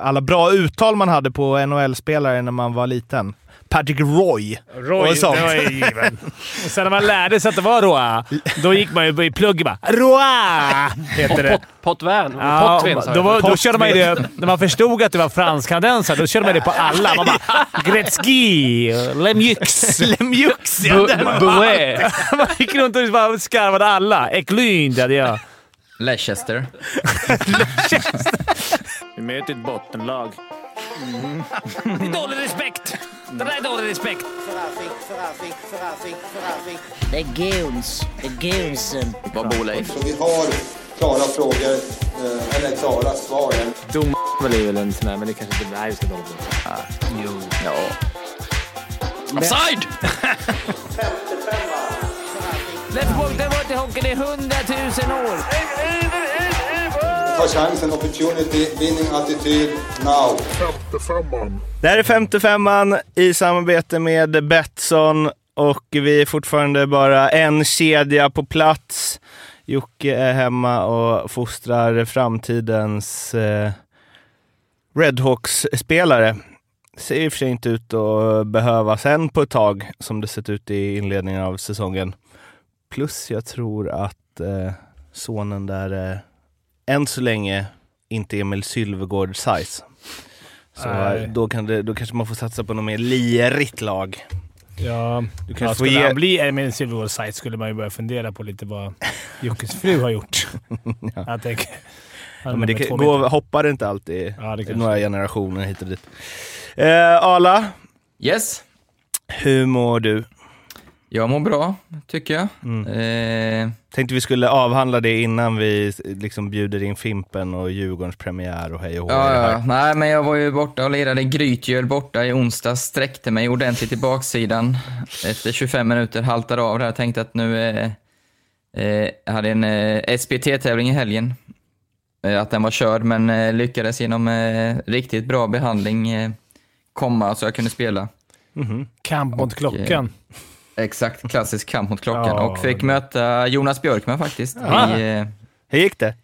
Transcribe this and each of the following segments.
alla bra uttal man hade på NHL-spelare när man var liten. Patrick Roy. Roy, och sånt. det var ju given. Och sen när man lärde sig att det var Roa, då gick man ju i plugg bara “Roa” heter det. Potvin. Ja, Potvin, då, var, då körde man ju det, när man förstod att det var fransk-kanadensare, då körde man det på alla. Man bara “Gretzky”, “Lemieux”. Lemieux, ja. Bouet. man gick runt och bara skarvade alla. Eklund hade jag. Leicester. Vi möter ett bottenlag. Det är dålig respekt. Det där är dålig respekt. Det är goons. Det är goonsen. Var bor Leif? Vi har klara frågor, eh, eller klara svar. Dom är väl en sån där, men det kanske inte... Nej, vi ska dåligt. Jo. Ja. Offside! Läppbock, det har varit i hockeyn i hundratusen år. Ta chansen, opportunity, winning attityd, now. Det här är 55an i samarbete med Betsson och vi är fortfarande bara en kedja på plats. Jocke är hemma och fostrar framtidens eh, Redhawks-spelare. Ser i och för sig inte ut att behövas än på ett tag som det sett ut i inledningen av säsongen. Plus jag tror att eh, sonen där är än så länge inte Emil Sylvegård size. Så Nej. då, kan det, då kanske man får satsa på något mer lirigt lag. Ja, Du kanske ja, skulle ge... han bli Emil Silverwood site skulle man ju börja fundera på lite vad Jockes fru har gjort. Jag tänker... Ja, men det kan, går, hoppar inte alltid Ja, det några generationer hit och dit. Eh, Ala, Yes. hur mår du? Jag mår bra, tycker jag. Mm. Eh, Tänkte vi skulle avhandla det innan vi liksom bjuder in Fimpen och Djurgårdens premiär och hej och hå. ja, ja. Nej, men jag var ju borta och lirade Grytgöl borta i onsdags. Sträckte mig ordentligt i baksidan. Efter 25 minuter haltade av där. Tänkte att nu... Eh, eh, hade en eh, SPT-tävling i helgen. Eh, att den var körd, men eh, lyckades genom eh, riktigt bra behandling eh, komma så jag kunde spela. Mhm. Kamp mot Och, klockan. Exakt, klassisk kamp mot klockan. Ja, och fick möta Jonas Björkman faktiskt. Aha. Vi, eh, Hur gick det?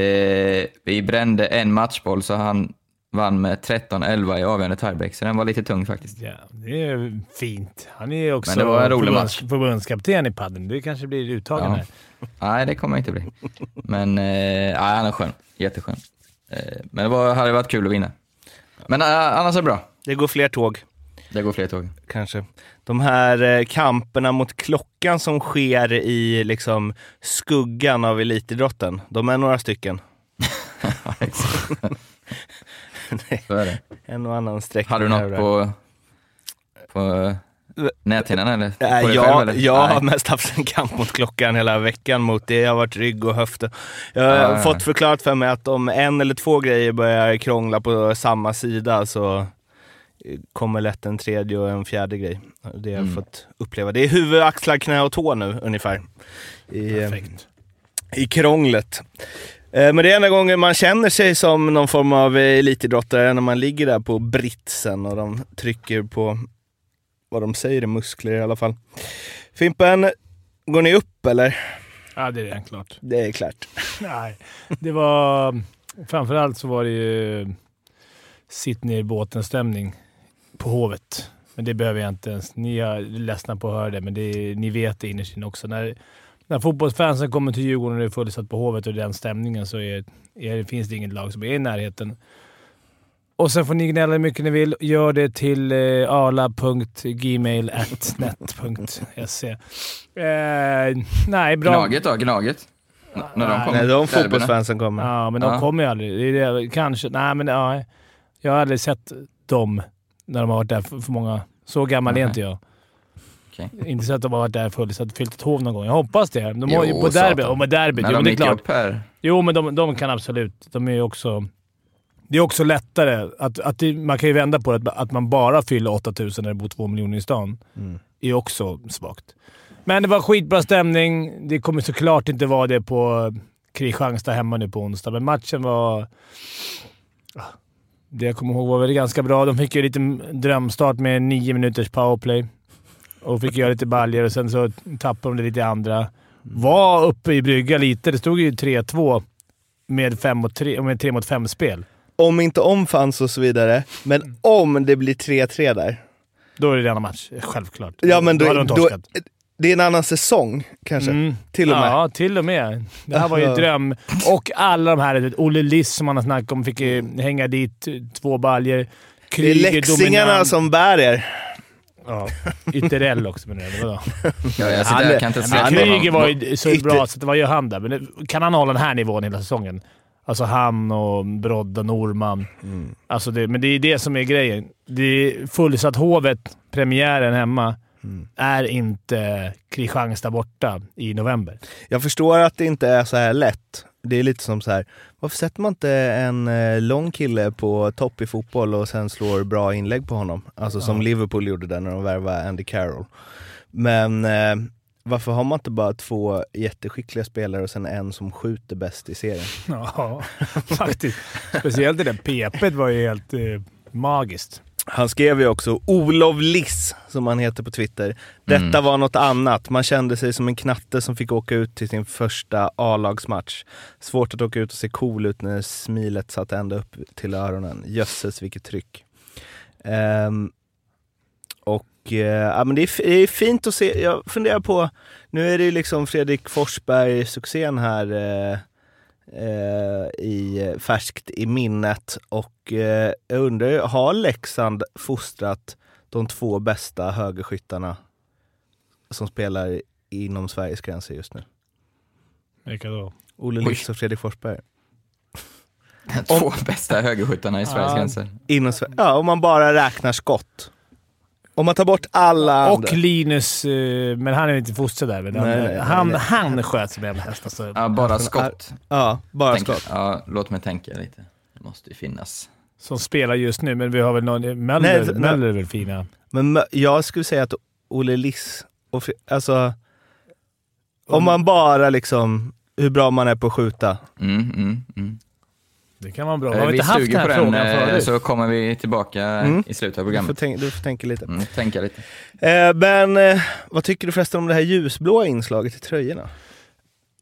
eh, vi brände en matchboll så han vann med 13-11 i avgörande tiebreak, så den var lite tung faktiskt. Ja, det är fint. Han är också Men det var en rolig förbunds- match. förbundskapten i padden. Det kanske blir uttagen Ja. här. Nej, det kommer jag inte bli. Men eh, han är skön. Jätteskön. Eh, men det var, hade varit kul att vinna. Men eh, annars är det bra. Det går fler tåg, Det går fler tåg. kanske. De här eh, kamperna mot klockan som sker i liksom skuggan av elitidrotten, de är några stycken. Ja. Så är det. En och annan sträckning. Hade du något på, på näthinnan eller? Dig jag, själv, eller? jag har Nej. mest haft en kamp mot klockan hela veckan mot det. Jag har varit rygg och höfter. Jag har Ja, ja. fått förklarat för mig att om en eller två grejer börjar krångla på samma sida så kommer lätt en tredje och en fjärde grej. Det har jag Mm. fått uppleva. Det är huvud, axlar, knä och tå nu ungefär. I, eh, Perfekt. i krånglet. Eh, Men det är enda gången man känner sig som någon form av elitidrottare när man ligger där på britsen och de trycker på vad de säger är muskler i alla fall. Fimpen, går ni upp eller? Ja, det är redan klart. Det är klart. Nej, det var... Framförallt så var det ju sitt ner i båten-stämning på Hovet. Men det behöver jag inte ens. Ni är ledsna på att höra det, men det, ni vet det innerst inne också. När, när fotbollsfansen kommer till Djurgården och det är fullsatt på Hovet och den stämningen så är, är, finns det inget lag som är i närheten. Och sen får ni gnälla hur mycket ni vill. Gör det till eh, arla.gmail.net.se. Eh, nej, bra. Gnaget då? Gnaget? N- när de Nej, kom? Nej, de fotbollsfansen kommer. Ja, men de Ja. kommer ju aldrig. Det är det, kanske. Nej, men ja, jag har aldrig sett dem när de har varit där för, för många. Så gammal är Nej. inte jag. Okej. Inte så att de har varit där fullsatt, fyllt ett hov någon gång. Jag hoppas det. De har ju Jo, på derby. satan. Och med derbyt, När jo, de men det är klart. upp här. Jo, men de, de kan absolut. De är ju också... Det är också lättare. Att, att det, man kan ju vända på det. Att, att man bara fyller 8000 när det bor två miljoner i stan. Mm. är också svagt. Men det var skitbra stämning. Det kommer såklart inte vara det på Kristianstad hemma nu på onsdag, men matchen var... Det jag kommer ihåg var väl ganska bra. De fick ju lite drömstart med nio minuters powerplay och fick göra lite baljor och sen så tappade de det lite i andra. Var uppe i brygga lite. Det stod ju 3-2 med 5 mot 3, med 3 mot 5-spel. om inte om fanns och så vidare, men om det blir 3-3 där. Då är det denna match, självklart. Ja, men då, då, torskat. Det är en annan säsong kanske. Mm. Till och med. Ja, till och med. Det här var ju dröm. Och alla de här, vet, Olle Liss som man har snackat om, fick ju hänga dit två baljor. Det är Kryger, läxingarna dominant. som bär er. Ja. Ytterell också menar du? Vadå? Ja, jag sitter Han där, är- kan inte Men Kryger var ju så Ytter- bra, så att vad gör han där? Men kan han hålla den här nivån hela säsongen? Alltså han och Brodda Norman. Mm. Alltså det, men det är det som är grejen. Det är fullsatt Hovet, premiären hemma, Mm. är inte Kristianstad borta i november. Jag förstår att det inte är så här lätt. Det är lite som så här. varför sätter man inte en eh, lång kille på topp i fotboll och sen slår bra inlägg på honom? Alltså som Ja. Liverpool gjorde där när de värvade Andy Carroll. Men eh, varför har man inte bara två jätteskickliga spelare och sen en som skjuter bäst i serien? Ja, faktiskt. Speciellt det där PP var ju helt eh, magiskt. Han skrev ju också Olof Liss, som han heter på Twitter. Detta Mm. var något annat. Man kände sig som en knatte som fick åka ut till sin första A-lagsmatch. Svårt att åka ut och se cool ut när smilet satt ända upp till öronen. Jösses vilket tryck. Ehm, och eh, ja, men det, är, det är fint att se. Jag funderar på, nu är det ju liksom Fredrik Forsberg-succén här eh, eh, i, färskt i minnet och eh, jag undrar, ju, har Leksand fostrat de två bästa högerskyttarna som spelar inom Sveriges gränser just nu? Vilka då? Olle. Liss och Fredrik Forsberg. Två bästa högerskyttarna i Sveriges Ja. gränser. Inom, ja, om man bara räknar skott. Om man tar bort alla andra. Och Linus, eh, men han är inte fostrad där. Men Nej, han, nej, han, nej. han sköt som en jävla häst. Alltså. Ja, bara skott. Ja, bara Tänk, skott. ja, låt mig tänka lite. Det måste ju finnas. Som spelar just nu, men vi har väl någon... Möller, Nej, Möller är väl fina. Men jag skulle säga att Olle Liss, och, alltså om man bara liksom, hur bra man är på att skjuta. Mm, mm, mm. Det kan vara bra. Eh, Har vi vi inte haft den här frågan den, eh, förut? så kommer vi tillbaka Mm. i slutet av Du får, programmet. tänka, du får tänka lite. Mm, tänka lite. Eh, men eh, vad tycker du förresten om det här ljusblåa inslaget i tröjorna?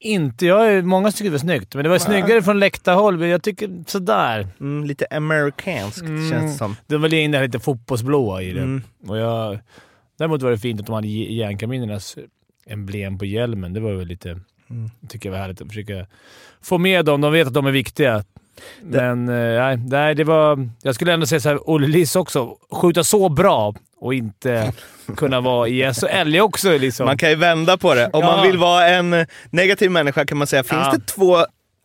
Inte. Jag är, många tycker det var snyggt, men det var snyggare från läktarhåll. Jag tycker sådär. Mm, lite amerikanskt Mm. känns det som. Det var in där lite fotbollsblåa i det. Mm. Och jag, däremot var det fint att de hade järnkaminernas emblem på hjälmen. Det var väl lite... Mm. tycker jag var härligt att försöka få med dem. De vet att de är viktiga. Men eh, nej, nej, det var... Jag skulle ändå säga såhär, Olle Liss också. Skjuta så bra och inte kunna vara i SHL är också liksom... Man kan ju vända på det. Om Ja. man vill vara en eh, negativ människa kan man säga, finns Ja. det två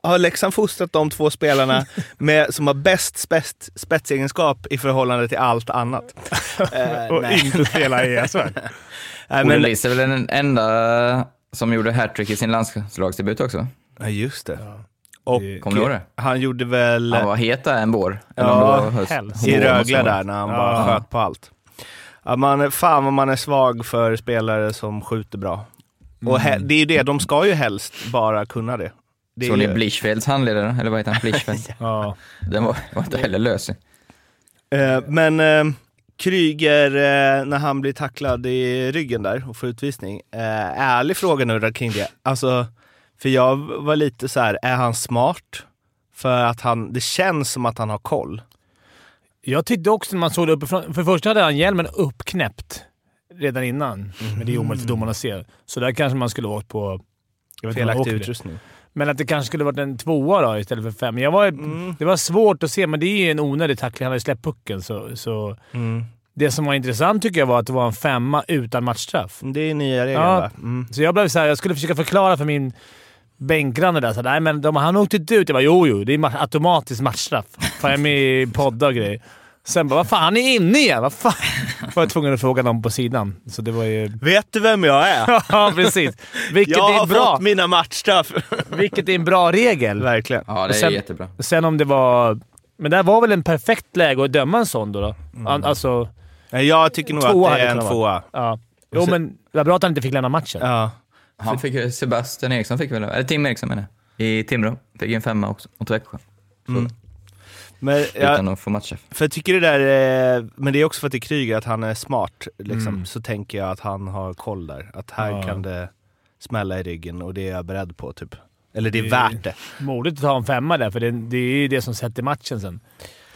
har Leksand fostrat de två spelarna med, som har bäst spets, spetsegenskap i förhållande till allt annat? Eh, och nej. inte spela i SHL. Olle men, Liss är väl den enda som gjorde hattrick i sin landslagsdebut också? ja, just det. Och Kommer du ihåg det? han gjorde väl Han var het en vår. Eller Ja, höst. i Rögle där när han Ja. bara sköt på allt. Ja, man, fan vad man är svag för spelare som skjuter bra. Och he, det är ju det, de ska ju helst bara kunna det. det är Såg ni ju- Blichfelds handledare? Eller vad heter han? Blichfeld? Ja. Den var, var inte heller lös. Eh, men eh, Kryger, eh, när han blir tacklad i ryggen där och får utvisning. Eh, ärlig fråga nu kring det. Alltså, för jag var lite så här, är han smart? För att han, det känns som att han har koll. Jag tyckte också när man såg det uppifrån... För det första hade han hjälmen uppknäppt redan innan. Men det är omöjligt för domarna att se. Så där kanske man skulle åkt på... Jag vet Felaktig utrustning. Men att det kanske skulle varit en tvåa då istället för fem. Jag var, Mm. Det var svårt att se, men det är ju en onödig tackling. Han hade släppt pucken. Så, så Mm. det som var intressant tycker jag var att det var en femma utan matchstraff. Det är nya regeln Ja. va? Mm. Så jag blev så här, jag skulle försöka förklara för min bänkgranne där. Så här, Nej, men de, han åkte inte ut. Jag bara jo, jo. Det är ma- automatiskt matchstraff. Fan, jag är med i poddar och grejer. Sen bara, vad fan, han är inne igen! Vad fan? var jag tvungen att fråga någon på sidan. Så det var ju... Vet du vem jag är? ja, precis. Vilket jag är har bra. fått mina matchstraff. Vilket är en bra regel. Verkligen. Ja, det Och är sen- jättebra. Sen om det var... Men det här var väl en perfekt läge att döma en sån då? då? An- Alltså, Jag tycker nog att det är en tvåa. ja. Jo, men det var bra att han inte fick lämna matchen. Ja. Han fick ju, Sebastian Eriksson fick väl, eller Tim Eriksson menar jag, i Timrå. Fick ju en femma också mot Växjö. Mm. Men Utan jag, att få matchträff. för jag tycker det där, eh, men det är också för att det är Kryger, att han är smart. Liksom. Mm. Så tänker jag att han har koll där. Att här Ja. kan det smälla i ryggen och det är jag beredd på typ. Eller det är Det- värt det. Modigt att ta en femma där, för det, det är ju det som sätter matchen sen.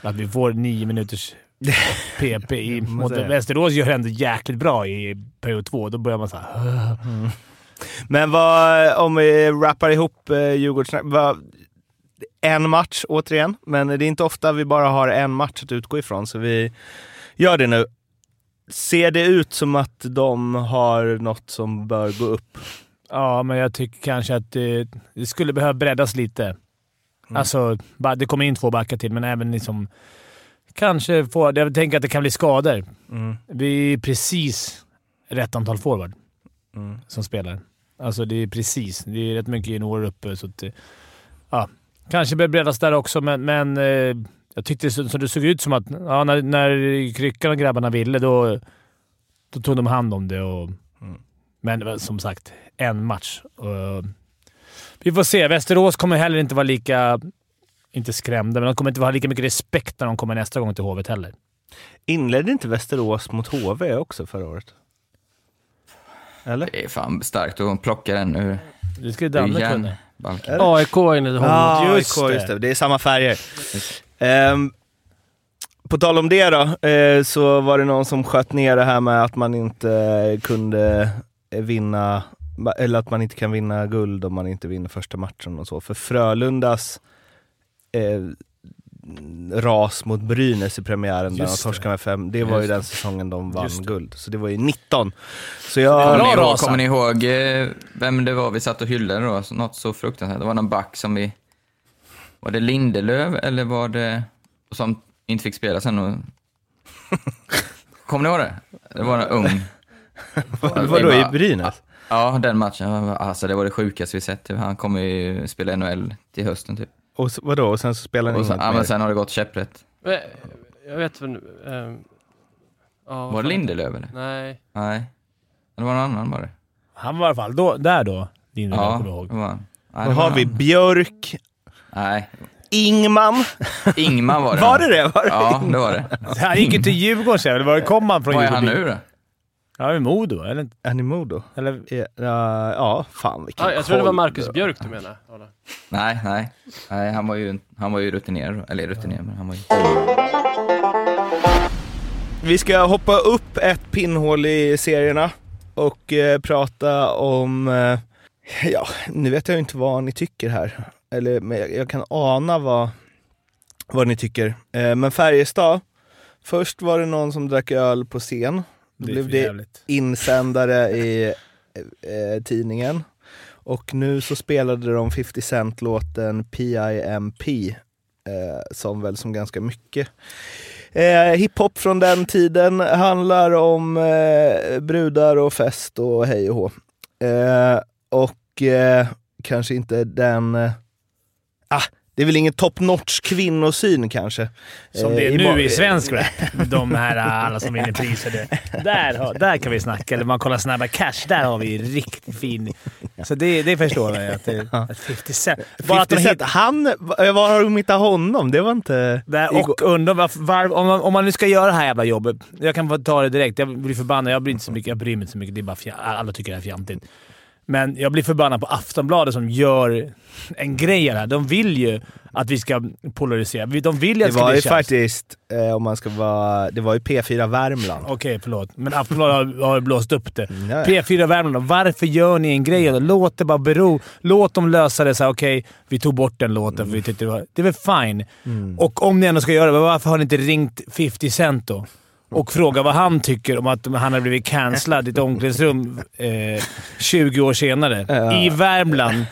Att vi får nio minuters PP mot. Västerås gör det ändå jäkligt bra i period två. Då börjar man såhär... Men vad, om vi rappar ihop eh, Djurgårdssnack. En match återigen, men det är inte ofta vi bara har en match att utgå ifrån, så vi gör det nu. Ser det ut som att de har något som bör gå upp? Ja, men jag tycker kanske att det, det skulle behöva breddas lite. Mm. Alltså, det kommer in två backar till, men även liksom... Kanske få... Jag tänker att det kan bli skador. Mm. Vi är precis rätt antal forward Mm. som spelar. Alltså det är precis. Det är rätt mycket juniorer uppe, så att, eh, ja, Kanske bör breddas där också, men, men eh, jag tyckte så, så det såg ut som att ja, när, när Kryckan och grabbarna ville, då, då tog de hand om det. Och, Mm. Men som sagt, en match. Och, vi får se. Västerås kommer heller inte vara lika... Inte skrämda, men de kommer inte ha lika mycket respekt när de kommer nästa gång till Hovet heller. Inledde inte Västerås mot HV också förra året? Eller? Det är fan starkt att plocka den ur, Det skulle Danne kunna. AIK enligt honom. Ja, just AIK, just det. Det är samma färger. Ehm, på tal om det då, eh, så var det någon som sköt ner det här med att man inte kunde eh, vinna, eller att man inte kan vinna guld om man inte vinner första matchen och så. För Frölundas eh, ras mot Brynäs i premiären där de torskade med fem, det var ju Just det. den säsongen de vann guld. Så det var ju 19. Så Kommer jag... ni, ihåg, rasa. kommer ni ihåg eh, vem det var vi satt och hyllade då? Så- Något så fruktansvärt. Det var någon back som vi... Var det Lindelöf eller var det... Som inte fick spela sen och... Kommer ni ihåg det? Det var en ung... Vadå i Brynäs? Ja, den matchen. Alltså det var det sjukaste vi sett. Han kommer ju spela NHL till hösten typ. Och så, vadå? Och sen så spelar ni Och så, inget ja, mer? men sen har det gått käpprätt. Men, Jag vet väl... ehm, ja, vad Var det Lindelöf eller? Nej. Nej. Det var någon annan var det. Han var i alla fall då, där då, din Ja, kommer ihåg. det var han. Nej, Då det var har vi han. Björk, Nej, Ingman. Ingman var det. Var det det? Var det? Ja, det var det. Han gick ju till Djurgården sen, eller var kom han från Var är han Djurgården? nu då? Ja, i Modo, eller? Är ni Modo? eller Ja, ja, ja, fan vilken Ah, jag tror det var Marcus. Björk du menar. Arla. Nej, nej. Nej, han var ju, han var ju rutinerad. Eller rutinerad, men han var ju... Vi ska hoppa upp ett pinnhål i serierna och eh, prata om... Eh, ja, nu vet jag ju inte vad ni tycker här. Eller men jag, jag kan ana vad, vad ni tycker. Eh, men Färjestad, först var det någon som drack öl på scen. Då Det blev det jävligt. insändare i eh, tidningen. Och nu så spelade de 50 Cent-låten PIMP, eh, som väl som ganska mycket eh, hiphop från den tiden handlar om eh, brudar och fest och hej och hå. Eh, och eh, kanske inte den... Eh, ah, det är väl ingen top notch kvinnosyn kanske. Som Eh, det är i nu i svensk rap. De här alla som vinner priser. Där, där kan vi snacka. Eller man kollar Snabba Cash. Där har vi riktigt fin... Så det, det förstår jag. Att det, att 50 Cent. Bara att de 50 Cent, han, va- var har de hittat honom? Det var inte... Där, och undrar varför, var, om, man, om man nu ska göra det här jävla jobbet. Jag kan ta det direkt. Jag blir förbannad. Jag bryr, inte så mycket, jag bryr mig inte så mycket. Det är bara alla tycker det är fjantigt. Men jag blir förbannad på Aftonbladet som gör en grej här. De vill ju att vi ska polarisera. De vill ju att det ska var bli ju faktiskt, eh, om man ska vara, det var ju P4 Värmland. Okej, förlåt. Men Aftonbladet har, har blåst upp det. Mm, ja, ja. P4 Värmland, varför gör ni en grej av? Låt det bara bero. Låt dem lösa det. så här, Okej, vi tog bort den låten för vi tyckte det var... Det är väl fine. Mm. Och om ni ändå ska göra det, varför har ni inte ringt 50 Cent då? Och fråga vad han tycker om att han har blivit cancellad i ett omklädningsrum eh, 20 år senare. Ja. I Värmland.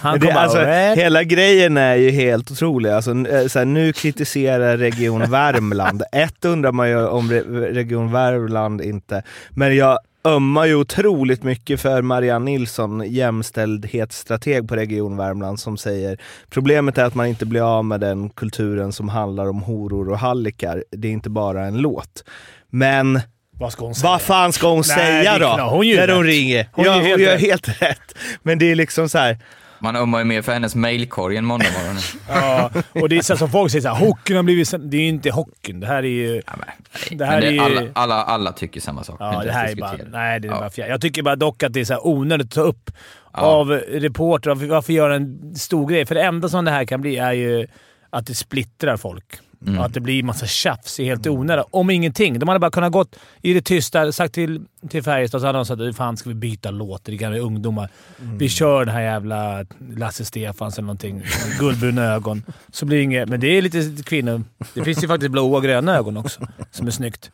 Han det, alltså, hela grejen är ju helt otrolig. Alltså, eh, så här, nu kritiserar Region Värmland. Ett undrar man ju om Re- Region Värmland inte... Men jag ömmar ju otroligt mycket för Marianne Nilsson, jämställdhetsstrateg på Region Värmland, som säger problemet är att man inte blir av med den kulturen som handlar om horor och hallickar. Det är inte bara en låt. Men Vad ska hon säga? vad fan ska hon Nej, säga då? Hon gör när hon rätt. ringer. Hon ja, gör helt hon gör helt rätt. Men det är liksom så här. Man ömmar ju mer för hennes mailkorg än måndag morgon. Ja, och det är så som folk säger såhär, hockeyn har blivit... säm-" Det är ju inte hockeyn. Det här är ju... Ja, men, Det här men är alla, alla, alla tycker samma sak. Ja, det här är bara... Nej, det är Ja. bara fjär. Jag tycker bara dock att det är så här onödigt att ta upp av reportrar. Varför göra en stor grej? För det enda som det här kan bli är ju att det splittrar folk. Mm. Att det blir massa tjafs i helt onödan. Om ingenting. De hade bara kunnat gått i det tysta, sagt till, till Färjestad så hade de sagt fan ska vi byta låt? Det är gamla ungdomar. Mm. Vi kör den här jävla Lasse Stefans eller någonting. Guldbruna ögon. Så blir det inget... Men det är lite kvinnor. Det finns ju faktiskt blåa och gröna ögon också, som är snyggt.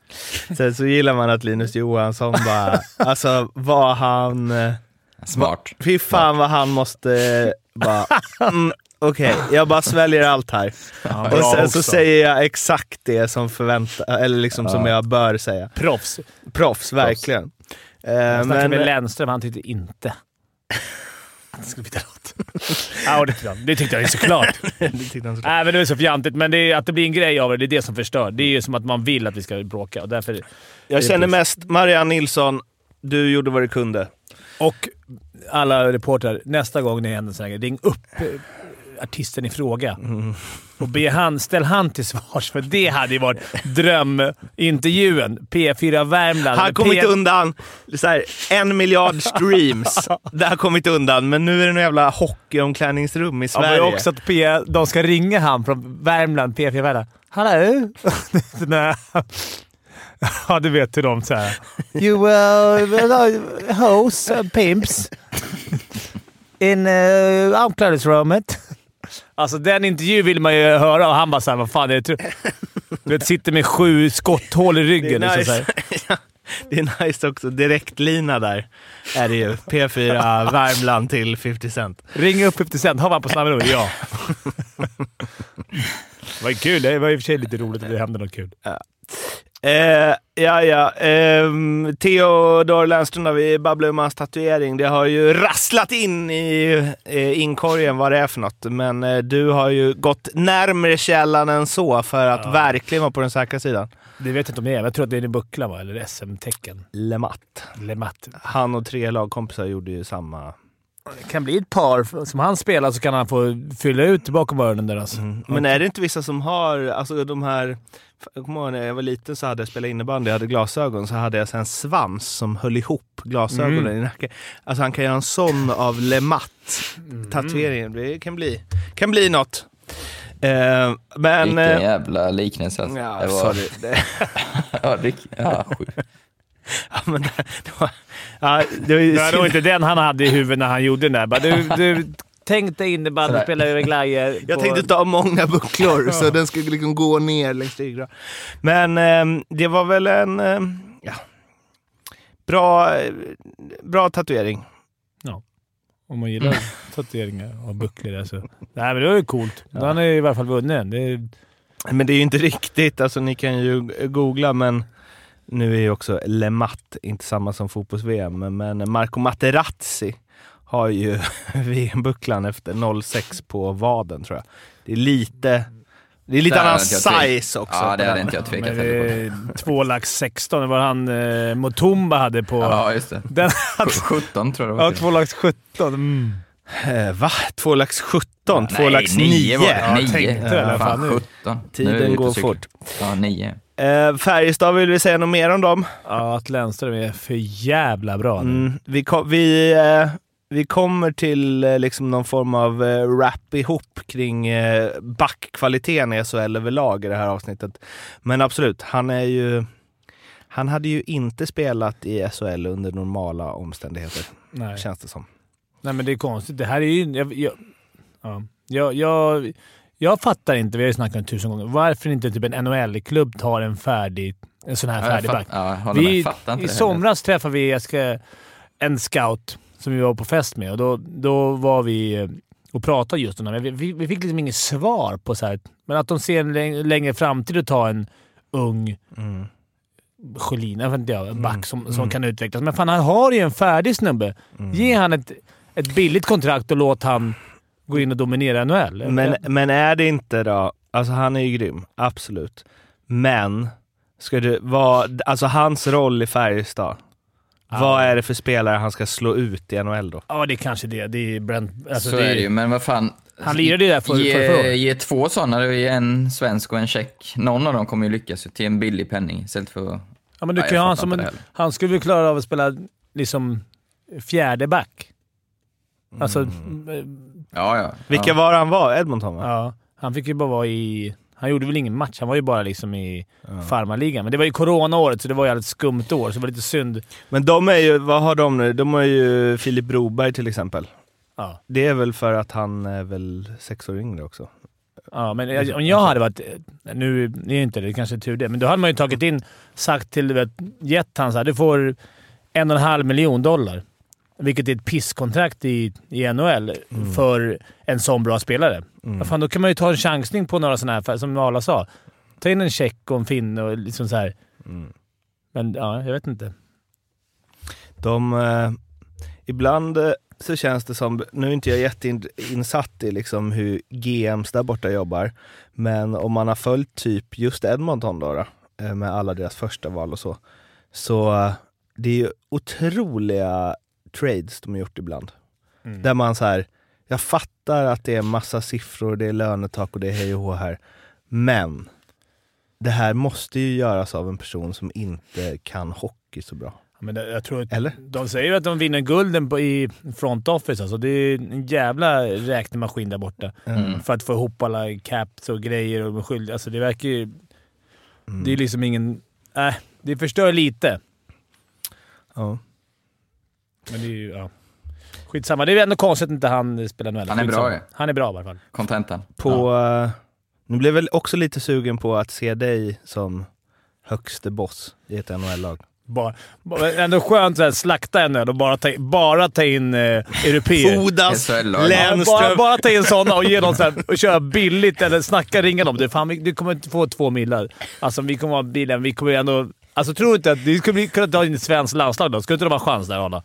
Sen så gillar man att Linus Johansson bara, alltså vad han... Smart. Fy fan vad han måste bara... Mm, Okej, jag bara sväljer allt här. Ja, Och sen så också. säger jag exakt det som förväntar, eller liksom som jag bör säga. Proffs. Proffs, verkligen. Eh, Jag snackade men, med Lennström, han tyckte inte att det skulle byta låt. ja, det tyckte han. Det tyckte han ju såklart. det tyckte han så- Nej, men det är så fjantigt, men det är, att det blir en grej av det, det är det som förstör. Det är ju som att man vill att vi ska bråka och därför... jag känner plus. mest, Marianne Nilsson, du gjorde vad du kunde. Och alla reportrar, nästa gång det händer så här, ring upp artisten i fråga och be han, ställ han till svars, för det hade ju varit drömintervjun. P4 Värmland. Han kom P- inte undan så här, en miljard streams. det har kommit undan, men nu är det en jävla hockeyomklädningsrum i Ja, men Sverige. också att P, de ska ringa han från Värmland, P4 Värmland. Hallå? Ja, du vet hur de säger. You uh, hoes and pimps in uh, omklädningsrummet. Alltså den intervjun vill man ju höra och han bara såhär, vad fan är det? tro-" Du vet, sitter med sju skotthål i det, ryggen. är liksom, så nice. här. det är nice också. Direktlina där är det ju. P4 Värmland till 50 Cent. Ring upp 50 Cent. Har man på nummer? Ja. det ju kul. Det var i och för sig lite roligt att det hände något kul. Eh, ja, ja. ehm, Theodor Lennström, där vi babblar om hans tatuering. Det har ju rasslat in i eh, inkorgen vad det är för något. Men eh, du har ju gått närmre källan än så för att Ja. verkligen vara på den säkra sidan. Det vet jag inte om det är, jag tror att det är en buckla va? Eller SM-tecken. Lematt. Lemat. Han och tre lagkompisar gjorde ju samma. Det kan bli ett par. Som han spelar så kan han få fylla ut bakom öronen där alltså. Men är det inte vissa som har, alltså de här, jag kommer ihåg när jag var liten så hade jag spelat innebandy, jag hade glasögon, så hade jag så en svans som höll ihop glasögonen Mm. i nacken. Alltså han kan göra en sån av Lematt tatueringen. Det kan bli, kan bli något. Eh, men... Vilken eh, jävla liknelse alltså. ja, det var, sorry. Det, ja, Rick, ja, sjukt. ja, men det, det var, ja, det var ju Det var nog inte den han hade i huvudet när han gjorde den där. Bara, du, du, tänk dig innebandy, spela över glajer. Jag på- tänkte ta många bucklor så den skulle liksom gå ner längs ryggraden. Men ehm, det var väl en ehm, ja, bra, eh, bra tatuering. Om man gillar tatueringar och bucklor. Alltså. Nej, men det var ju coolt. Har han i alla fall vunnit. Det Men det är ju inte riktigt, alltså ni kan ju googla men nu är ju också Lematt inte samma som fotbolls-VM, men Marco Materazzi har ju VM-bucklan efter 06 på vaden tror jag. Det är lite, det är lite annan size också. Ja, det hade inte jag tvekat heller på. två lax 16. Det var han eh, Motumba hade på... Ja, just det. Den hade, 17 tror jag det var. ja, två lax 17. Mm. Eh, va? Två lax 17? två Nej, lax nio 9? var det. Ja, Nio. tänkte väl, Ja, fan fan, nu. 17. Nu är Tiden går fort. Ja, nio. Eh, Färjestad, vill vi säga något mer om dem? Ja, att Lennström är för jävla bra nu. Mm, vi, kom, vi, eh, vi kommer till eh, liksom någon form av eh, wrap ihop kring eh, backkvaliteten i SHL överlag i det här avsnittet. Men absolut, han är ju... Han hade ju inte spelat i SHL under normala omständigheter, Nej. känns det som. Nej, men det är konstigt. Det här är ju... Jag, jag, ja. jag, jag, jag fattar inte, vi har ju snackat om det tusen gånger, varför inte typ en NHL-klubb tar en färdig, en sån här Ja, färdig back. Ja. Vi, I det somras träffade vi en scout som vi var på fest med och då, då var vi eh, och pratade just om det. Vi, vi, vi fick liksom inget svar på så här, men att de ser en läng- längre framtid att ta en ung Mm. Sjölin, jag vet inte jag, back som, som Mm. kan utvecklas. Men fan, han har ju en färdig snubbe. Mm. Ge han ett, ett billigt kontrakt och låt han gå in och dominera NHL. Men, men är det inte då, alltså han är ju grym, absolut. Men, ska du vara, alltså hans roll i Färjestad, Vad är det för spelare han ska slå ut i NHL då? Ja, det är kanske det. Det är Brent... Alltså, så det är det ju, men vad fan. Han lirade ju där för, ge, för, året. ge två sådana, en svensk och en tjeck. Någon av dem kommer ju lyckas till en billig penning istället för... Ja, men du kan ju ha han som en... Han skulle väl klara av att spela liksom fjärde back. Alltså, Mm. Ja, ja. Vilka ja. var han var? Edmonton va? ja. Han fick ju bara vara i... Han gjorde väl ingen match. Han var ju bara liksom i Ja. farmarligan. Men det var ju coronaåret, så det var ju ett skumt år, så det var lite synd. Men de är ju, vad har de nu? De har ju Filip Broberg till exempel. Ja. Det är väl för att han är väl sex år yngre också? Ja, men jag- om jag hade varit... Nu är det inte det, det kanske är tur det, men då hade man ju tagit in, sagt till, vet, gett han så här, du får en och en halv miljon dollar. Vilket är ett pisskontrakt i, i NHL för en sån bra spelare. Mm. Vad fan, då kan man ju ta en chansning på några sådana här, som Arla sa. Ta in en tjeck och en finne och liksom så här. Mm. Men ja, jag vet inte. De, eh, ibland eh, så känns det som, nu är inte jag jätteinsatt i liksom hur GMs där borta jobbar, men om man har följt typ just Edmonton då, då eh, med alla deras första val och så, så eh, det är ju otroliga trades de har gjort ibland. Där man så här, jag fattar att det är massa siffror, det är lönetak och det är hej och hå här, men det här måste ju göras av en person som inte kan hockey så bra. Men det, jag tror att Eller? de säger ju att de vinner gulden på, i front office. Alltså, det är en jävla räknemaskin där borta. Mm. För att få ihop alla caps och grejer och skyld. Alltså det verkar ju... Mm. Det är liksom ingen... Äh, det förstör lite. Ja. Men det är ju... Ja. Skitsamma. Det är ändå konstigt att inte han spelar NHL. Han är bra ju. Han är bra i alla fall. Kontentan. På, eh, nu blev jag väl också lite sugen på att se dig som högste boss i ett NHL-lag. Bara, bara, ändå skönt att slakta NHL och bara ta, bara ta in eh, europeer. Fodas, SHL-lag. Ja, bara, bara ta in sådana och ge dem så här, och köra billigt eller snacka, ringa dem. Du, fan, vi- du kommer inte få två millar. Alltså, vi kommer ha bilen. Vi kommer ändå... Alltså, tror du inte att du skulle bli- kunna ta in ett svenskt landslag då? Skulle inte de ha chans där, Arla?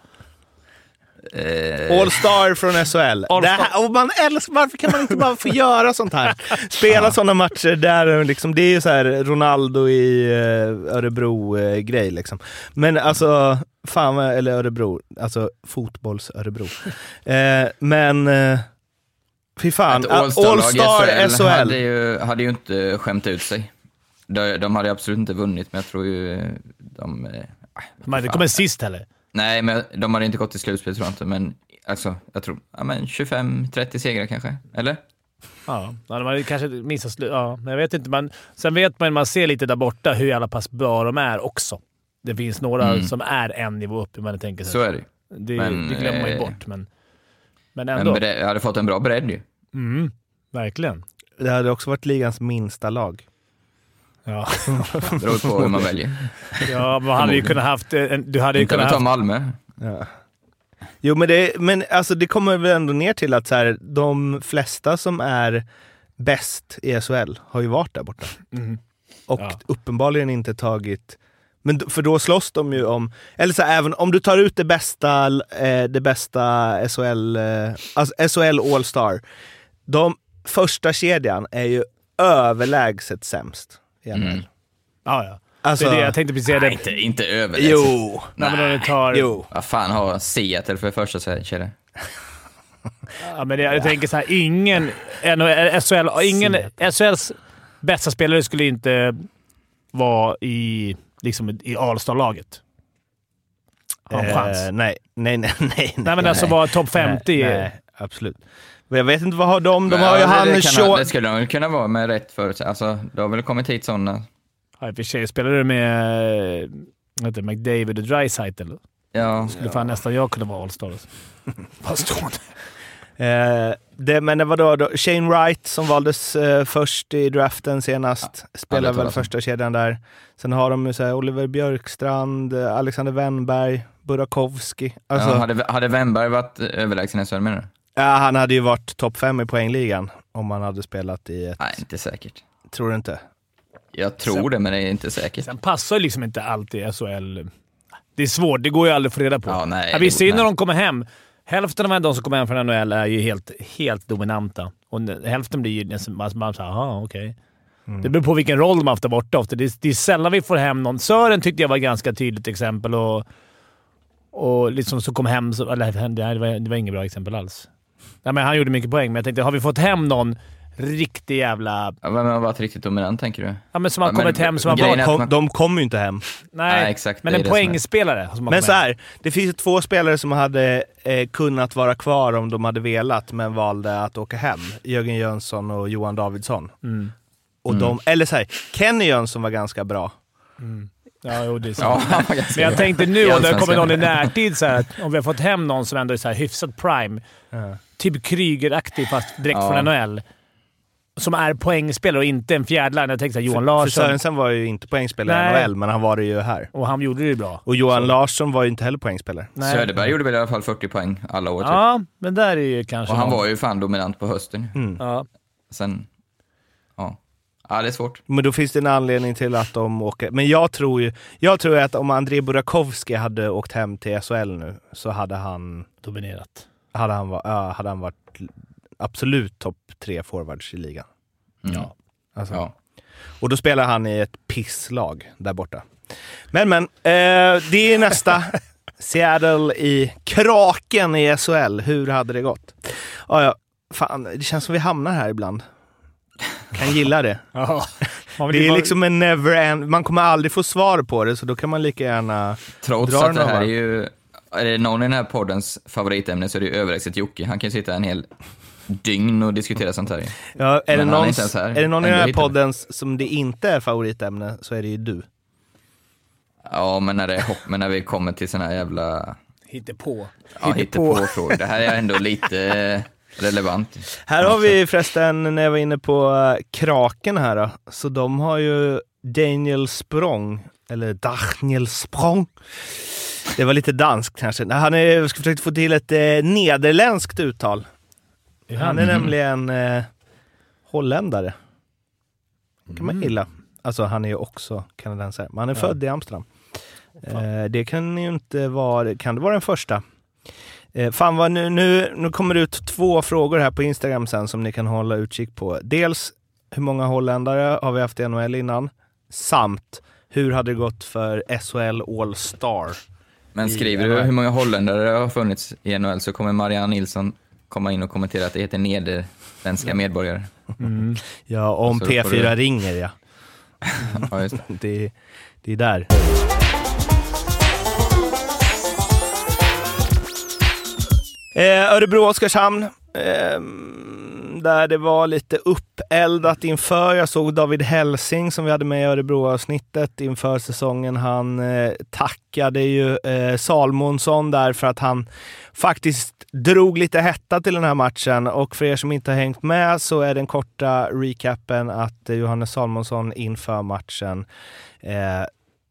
Eh, All-star från SHL. All-star. Det här, och man älskar, varför kan man inte bara få göra sånt här? Spela sådana matcher där liksom, det är ju så här Ronaldo i eh, Örebro-grej liksom. Men alltså, fan vad- eller Örebro, alltså fotbolls-Örebro. Eh, men, eh, fy fan. ett Ah, All-star-lag i All-star SHL hade SHL. ju, hade ju inte skämt ut sig. De, de hade absolut inte vunnit, men jag tror ju eh, de... eh, De hade kommit sist heller. Nej, men de hade inte gått till slutspel tror jag inte, men alltså, jag tror ja, men 25-30 segrar kanske. Eller? Ja, de hade kanske missat slut. Ja, men jag vet inte. Man, sen vet man, man ser lite där borta hur jävla pass bra de är också. Det finns några Mm. som är en nivå upp, hur man tänker sig. Så är det det, men, det glömmer man ju eh, bort, men, men ändå. Men jag hade fått en bra bredd ju. Mm, verkligen. Det hade också varit ligans minsta lag. Ja, Beror på hur man väljer. ja man hade ju kunnat haft... En, du hade ju Inte kunnat ta haft... Malmö. Ja. Jo men, det, men alltså, det kommer väl ändå ner till att så här, de flesta som är bäst i SHL har ju varit där borta. Mm. Och Ja. uppenbarligen inte tagit... Men för då slåss de ju om... Eller så här, även om du tar ut det bästa, eh, det bästa SHL, eh, alltså SHL All-Star. De första kedjan är ju överlägset sämst i NHL. Mm. Ja, ja. Alltså, det är det jag tänkte precis säga. Nej, Det. inte, inte överlägset. jo, Nej, men om du tar... jo. Vad fan har Seattle för första kedja? Ja, men det, jag tänker så här, ingen NHL, SHL, ingen SHLs bästa spelare skulle inte vara i, liksom, i All-star-laget. Ha en chans. Eh, nej, nej, nej, nej. Nej, men alltså vara topp 50. Nej, nej, absolut. Men jag vet inte vad har de? De har ju ja, det, han det, kan, det skulle de kunna vara med rätt förutsättningar. Alltså, det har väl kommit hit sådana. Ja, i och för sig. Spelar du med eh, heter det, McDavid och Dreisaitl Ja, skulle fan nästan jag kunna vara All-star. alltså. Bara stående. Eh, det, men det var då, då Shane Wright som valdes eh, först i draften senast. Spelar aldrig väl första kedjan där. Sen har de ju så här Oliver Björkstrand, eh, Alexander Wennberg, Burakovsky. Alltså, ja, ja, hade, hade Wennberg varit överlägsen i SHL menar du? Han hade ju varit topp fem i poängligan om han hade spelat i ett... Nej, inte säkert. Tror du inte? Jag tror det, men det är inte säkert. Sen passar ju liksom inte alltid SHL. Det är svårt. Det går ju aldrig att få reda på. Ja, nej, ja, vi det- ser ju när de kommer hem. Hälften av de som kommer hem från NHL är ju helt, helt dominanta. Och hälften blir ju nästan... Man, säger aha, okej. Det beror på vilken roll de har haft där borta ofta. Det är, det är sällan vi får hem någon. Sören tyckte jag var ett ganska tydligt exempel. Och, och liksom så kom hem... Så, eller, det, här var, det var inget bra exempel alls. Nej, men han gjorde mycket poäng, men jag tänkte, har vi fått hem någon riktig jävla... Ja, Vem har varit riktigt dominant, tänker du? Ja, men som har Ja, men kommit hem som har varit... Kom, man- de kommer ju inte hem. Nej, Nej, exakt, men en poängspelare som har Men så här, det finns ju två spelare som hade eh, kunnat vara kvar om de hade velat, men valde att åka hem. Jörgen Jönsson och Johan Davidsson. Mm. Och Mm. de, eller så här, Kenny Jönsson var ganska bra. Ja, jo, det är Ja, sant. ganska Men jag tänkte nu, om det kommer någon i närtid, så här, om vi har fått hem någon som ändå är så här hyfsat prime, typ Kryger-aktig fast direkt Ja. från NHL, som är poängspelare och inte en fjärdline. Jag tänkte så här, Johan För Larsson, Sörensen var ju inte poängspelare i Nej. NHL, men han var det ju här. och han gjorde det ju bra. Och Johan Larsson var ju inte heller poängspelare. Nej. Söderberg gjorde väl i alla fall 40 poäng alla år, typ. Ja, men där är ju kanske Och han någon- var ju fan dominant på hösten. Ja. Sen, ja. Ja, det är svårt. Men då finns det en anledning till att de åker. Men jag tror ju jag tror att om André Burakovsky hade åkt hem till SHL nu så hade han, Dominerat. Hade han, va- ja, hade han varit absolut topp tre forwards i ligan. Mm. Ja. Alltså. Ja. Och då spelar han i ett pisslag där borta. Men men, eh, det är nästa. Seattle i Kraken i SHL. Hur hade det gått? Ja, ja, fan, det känns som vi hamnar här ibland. Kan gilla det. Ja. Det är liksom en never end. Man kommer aldrig få svar på det, så då kan man lika gärna... Trots Drar att det här är ju, är det någon i den här poddens favoritämne så är det ju överlägset Jocke. Han kan ju sitta en hel dygn och diskutera sånt här. Ja, är, det är någon, här. är det någon i den här hittar vi. podden som det inte är favoritämne så är det ju du. Ja, men när, det är hopp, men när vi kommer till såna här jävla Hittepå. ja, hittepå-frågor. Det här är ändå lite eh, relevant. Här har vi förresten, när jag var inne på eh, Kraken här då, så de har ju Daniel Språng, eller Daniel Språng. Det var lite danskt kanske. Han är, jag ska försöka få till ett eh, nederländskt uttal. Han är Mhm. nämligen eh, holländare. kan man Mm. gilla. Alltså han är ju också kanadensare, men han är född i Amsterdam. Eh, det kan ju inte vara, kan det vara den första? Eh, fan vad nu, nu, nu kommer det ut två frågor här på Instagram sen som ni kan hålla utkik på. Dels hur många holländare har vi haft i NHL innan? Samt hur hade det gått för SHL All Star? Men skriver du hur många holländare det har funnits i NHL så kommer Marianne Nilsson komma in och kommentera att det heter nederländska medborgare. Mm. Ja, om Så då får P4 du- ringer ja. Ja, det. Det, det är där. Eh, Örebro-Oskarshamn. Eh, där det var lite uppeldat inför. Jag såg David Helsing som vi hade med i Örebroavsnittet inför säsongen. Han eh, tackade ju eh, Salmonsson där för att han faktiskt drog lite hetta till den här matchen. Och för er som inte har hängt med så är den korta recapen att eh, Johannes Salmonsson inför matchen eh,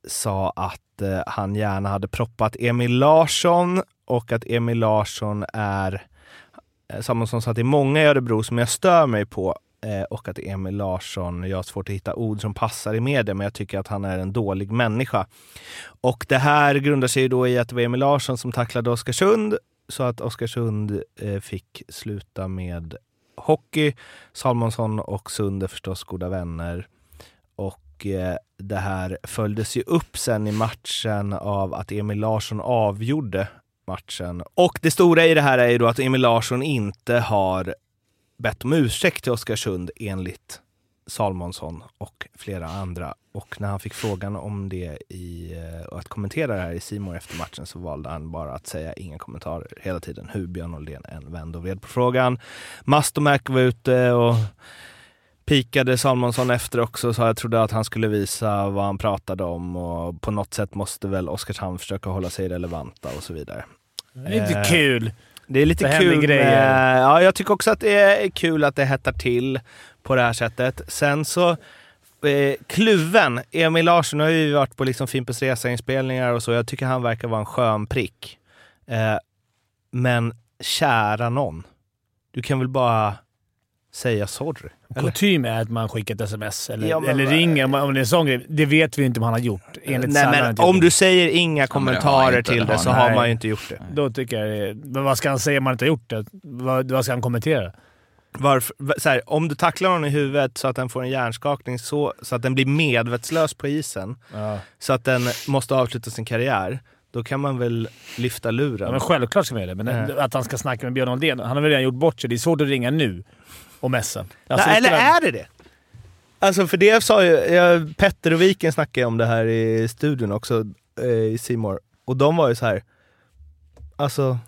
sa att eh, han gärna hade proppat Emil Larsson och att Emil Larsson är Eh, samma Salmonsson sa att det är många i Örebro som jag stör mig på eh, och att Emil Larsson, jag har svårt att hitta ord som passar i media, men jag tycker att han är en dålig människa. Och det här grundar sig ju då i att det var Emil Larsson som tacklade Oskarsund så att Oskarsund eh, fick sluta med hockey. Salmonsson och Sund är förstås goda vänner. Och det här följdes ju upp sen i matchen av att Emil Larsson avgjorde matchen. Och det stora i det här är ju då att Emil Larsson inte har bett om ursäkt till Oskarsund enligt Salmonsson och flera andra. Och när han fick frågan om det i, och att kommentera det här i Simor efter matchen så valde han bara att säga inga kommentarer hela tiden. Hur Björn Oldén än vände och vred på frågan. Mastomäki var ute och pikade Salmonsson efter också så jag trodde att han skulle visa vad han pratade om och på något sätt måste väl Oskarshamn försöka hålla sig relevanta och så vidare. Lite Eh, kul. Det är lite Det kul grejer. Med, ja, jag tycker också att det är kul att det hettar till på det här sättet. Sen så eh, kluven. Emil Larsson har ju varit på liksom Fimpens Resa-inspelningar och så. Jag tycker han verkar vara en skön prick. Eh, men kära någon. Du kan väl bara säga sorry? Kutym är att man skickar ett sms eller, Ja, men eller ringer om om det är en sån grej. Det vet vi inte om han har gjort. Enligt Nej, men om gjort. du säger inga kommentarer inte, till det så han. har Nej. man ju inte gjort det. Då tycker jag Men vad ska han säga om han inte har gjort det? Vad, vad ska han kommentera? Varför, här, om du tacklar någon i huvudet så att den får en hjärnskakning så, så att den blir medvetslös på isen, Ja. så att den måste avsluta sin karriär, då kan man väl lyfta luren. Ja, men självklart ska man göra det, men Ja. att han ska snacka med Björn Oldén. Han har väl redan gjort bort sig. Det är svårt att ringa nu och messa. Alltså, Nej, eller är det det? Alltså för det sa ju, jag, Petter och Viken snackade om det här i studion också, eh, i Simor och de var ju så här. alltså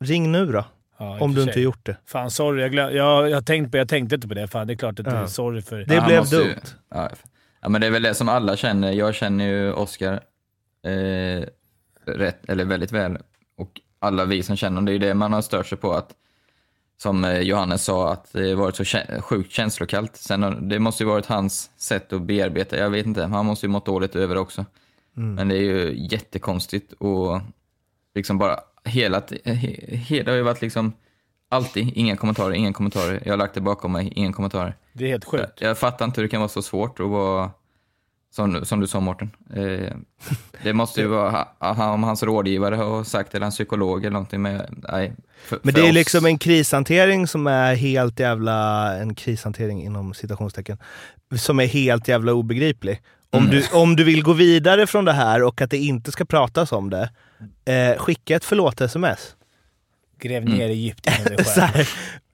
ring nu då, Ja, om du sig. inte gjort det. Fan, sorry. Jag, glöm, jag, jag, tänkte på, jag tänkte inte på det. Fan, det är klart att det är Ja. sorry för... Det Ja, blev ju- dumt. ja, ja, men det är väl det som alla känner. Jag känner ju Oscar eh, rätt, eller väldigt väl. Och alla vi som känner honom, det är ju det man har stört sig på. att Som eh, Johannes sa, att det varit så kä- sjukt känslokallt. Sen det måste ju varit hans sätt att bearbeta. Jag vet inte, han måste ju mått dåligt över det också. Men det är ju jättekonstigt och liksom bara hela, t- he, det har ju varit liksom alltid inga kommentarer, inga kommentarer. Jag har lagt det bakom mig, inga kommentarer. Det är helt sjukt. Jag fattar inte hur det kan vara så svårt att vara, som, som du sa Mårten. Eh, det måste ju vara ha- om hans rådgivare har sagt, eller hans psykolog eller någonting. Men, nej, för, Men för det är oss- liksom en krishantering som är helt jävla, en krishantering inom citationstecken, som är helt jävla obegriplig. Om, Mm. du, om du vill gå vidare från det här och att det inte ska pratas om det, eh, skicka ett förlåt-sms. Gräv Mm. ner i djupt inom dig själv.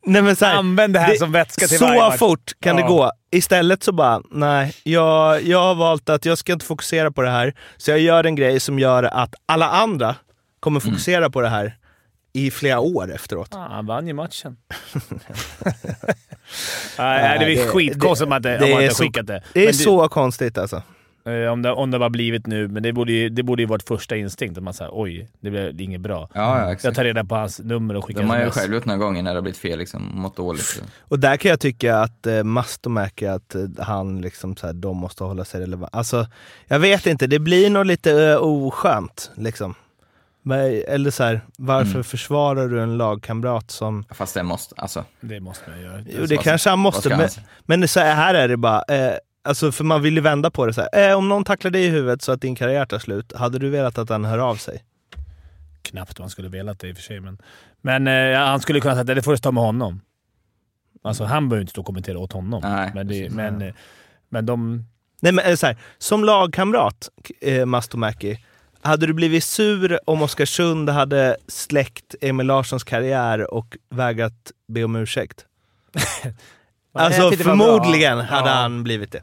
Nej men så här, Använd det här som vätska till så varje fort kan Ja. det gå. Istället så bara, nej, jag, jag har valt att jag ska inte fokusera på det här. Så jag gör en grej som gör att alla andra kommer Mm. fokusera på det här i flera år efteråt. Ah, han vann ju matchen. Nej, det är det- skitkonstigt om man inte, det om man är inte så- skickat det. Det är så konstigt alltså. Eh, om, det, om det var blivit nu, men det borde ju, det borde ju varit första instinkt. Att man säger oj, det blev inget bra. Ja, ja, Jag exakt. tar reda på hans nummer och skickar De har ju sms. själv gjort några gånger när det har blivit fel, liksom, mått dåligt. Och där kan jag tycka att eh, Mastomäki, att eh, han liksom så här, de måste hålla sig relevant. Alltså, jag vet inte, det blir nog lite eh, oskönt liksom. Men, eller så här, varför Mm. försvarar du en lagkamrat som... Fast det måste, alltså. Det måste man göra. Jo, det kanske han måste, men, men så här, här är det bara, eh, alltså för man vill ju vända på det så här. Eh, om någon tacklar dig i huvudet så att din karriär tar slut, hade du velat att den hör av sig? Knappt man skulle velat det i och för sig, men, men eh, han skulle kunna säga att det får du ta med honom. Alltså, han behöver inte stå och kommentera åt honom. Nej, men, det, men, eh, men de... Nej men eh, så här, som lagkamrat, eh, Mastomäki, hade du blivit sur om Oskarsund hade släckt Emil Larssons karriär och vägrat be om ursäkt? Alltså förmodligen hade Ja. han blivit det.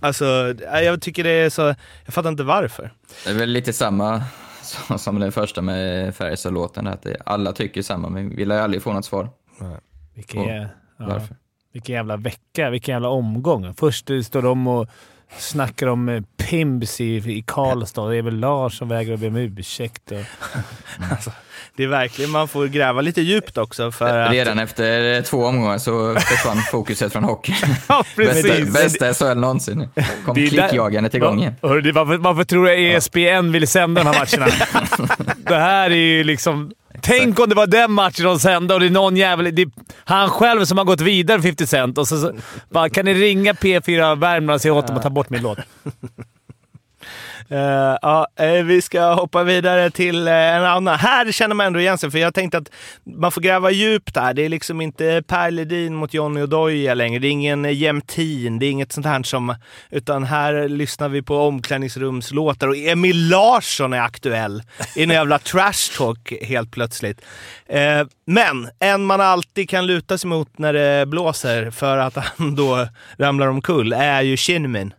Alltså, eh, jag tycker det är så, jag fattar inte varför. Det är väl lite samma som, som den första med Färjestad-låten, att alla tycker samma, men vi lär aldrig få något svar. Vilken, Och ja, Varför? vilken jävla vecka, vilken jävla omgång. Först står de och snackar om eh, Pimbs i, i Karlstad. Det är väl Lars som vägrar be om ursäkt. Och, Det är verkligen, man får gräva lite djupt också för att... Redan efter två omgångar så försvann fokuset från hockey. ja, bästa, bästa SHL någonsin. Kom klickjagandet igång igen. Hörru, Varför, varför tror du ESPN vill sända de här matcherna? det här är ju liksom... Tänk om det var den matchen de sände och det är någon jävel... Det är han själv som har gått vidare 50 Cent och så, så bara, kan ni ringa P4 Värmland och säga åt dem att ta bort min låt? Eh, ja, eh, vi ska hoppa vidare till eh, en annan. Här känner man ändå igen sig, för jag tänkte att man får gräva djupt här. Det är liksom inte Per Ledin mot Johnny Odoja längre. Det är ingen jämtin, det är inget sånt här som... Utan här lyssnar vi på omklädningsrumslåtar och Emil Larsson är aktuell i en jävla trash talk helt plötsligt. Men en man alltid kan luta sig mot när det blåser för att han då ramlar omkull är ju Shinmin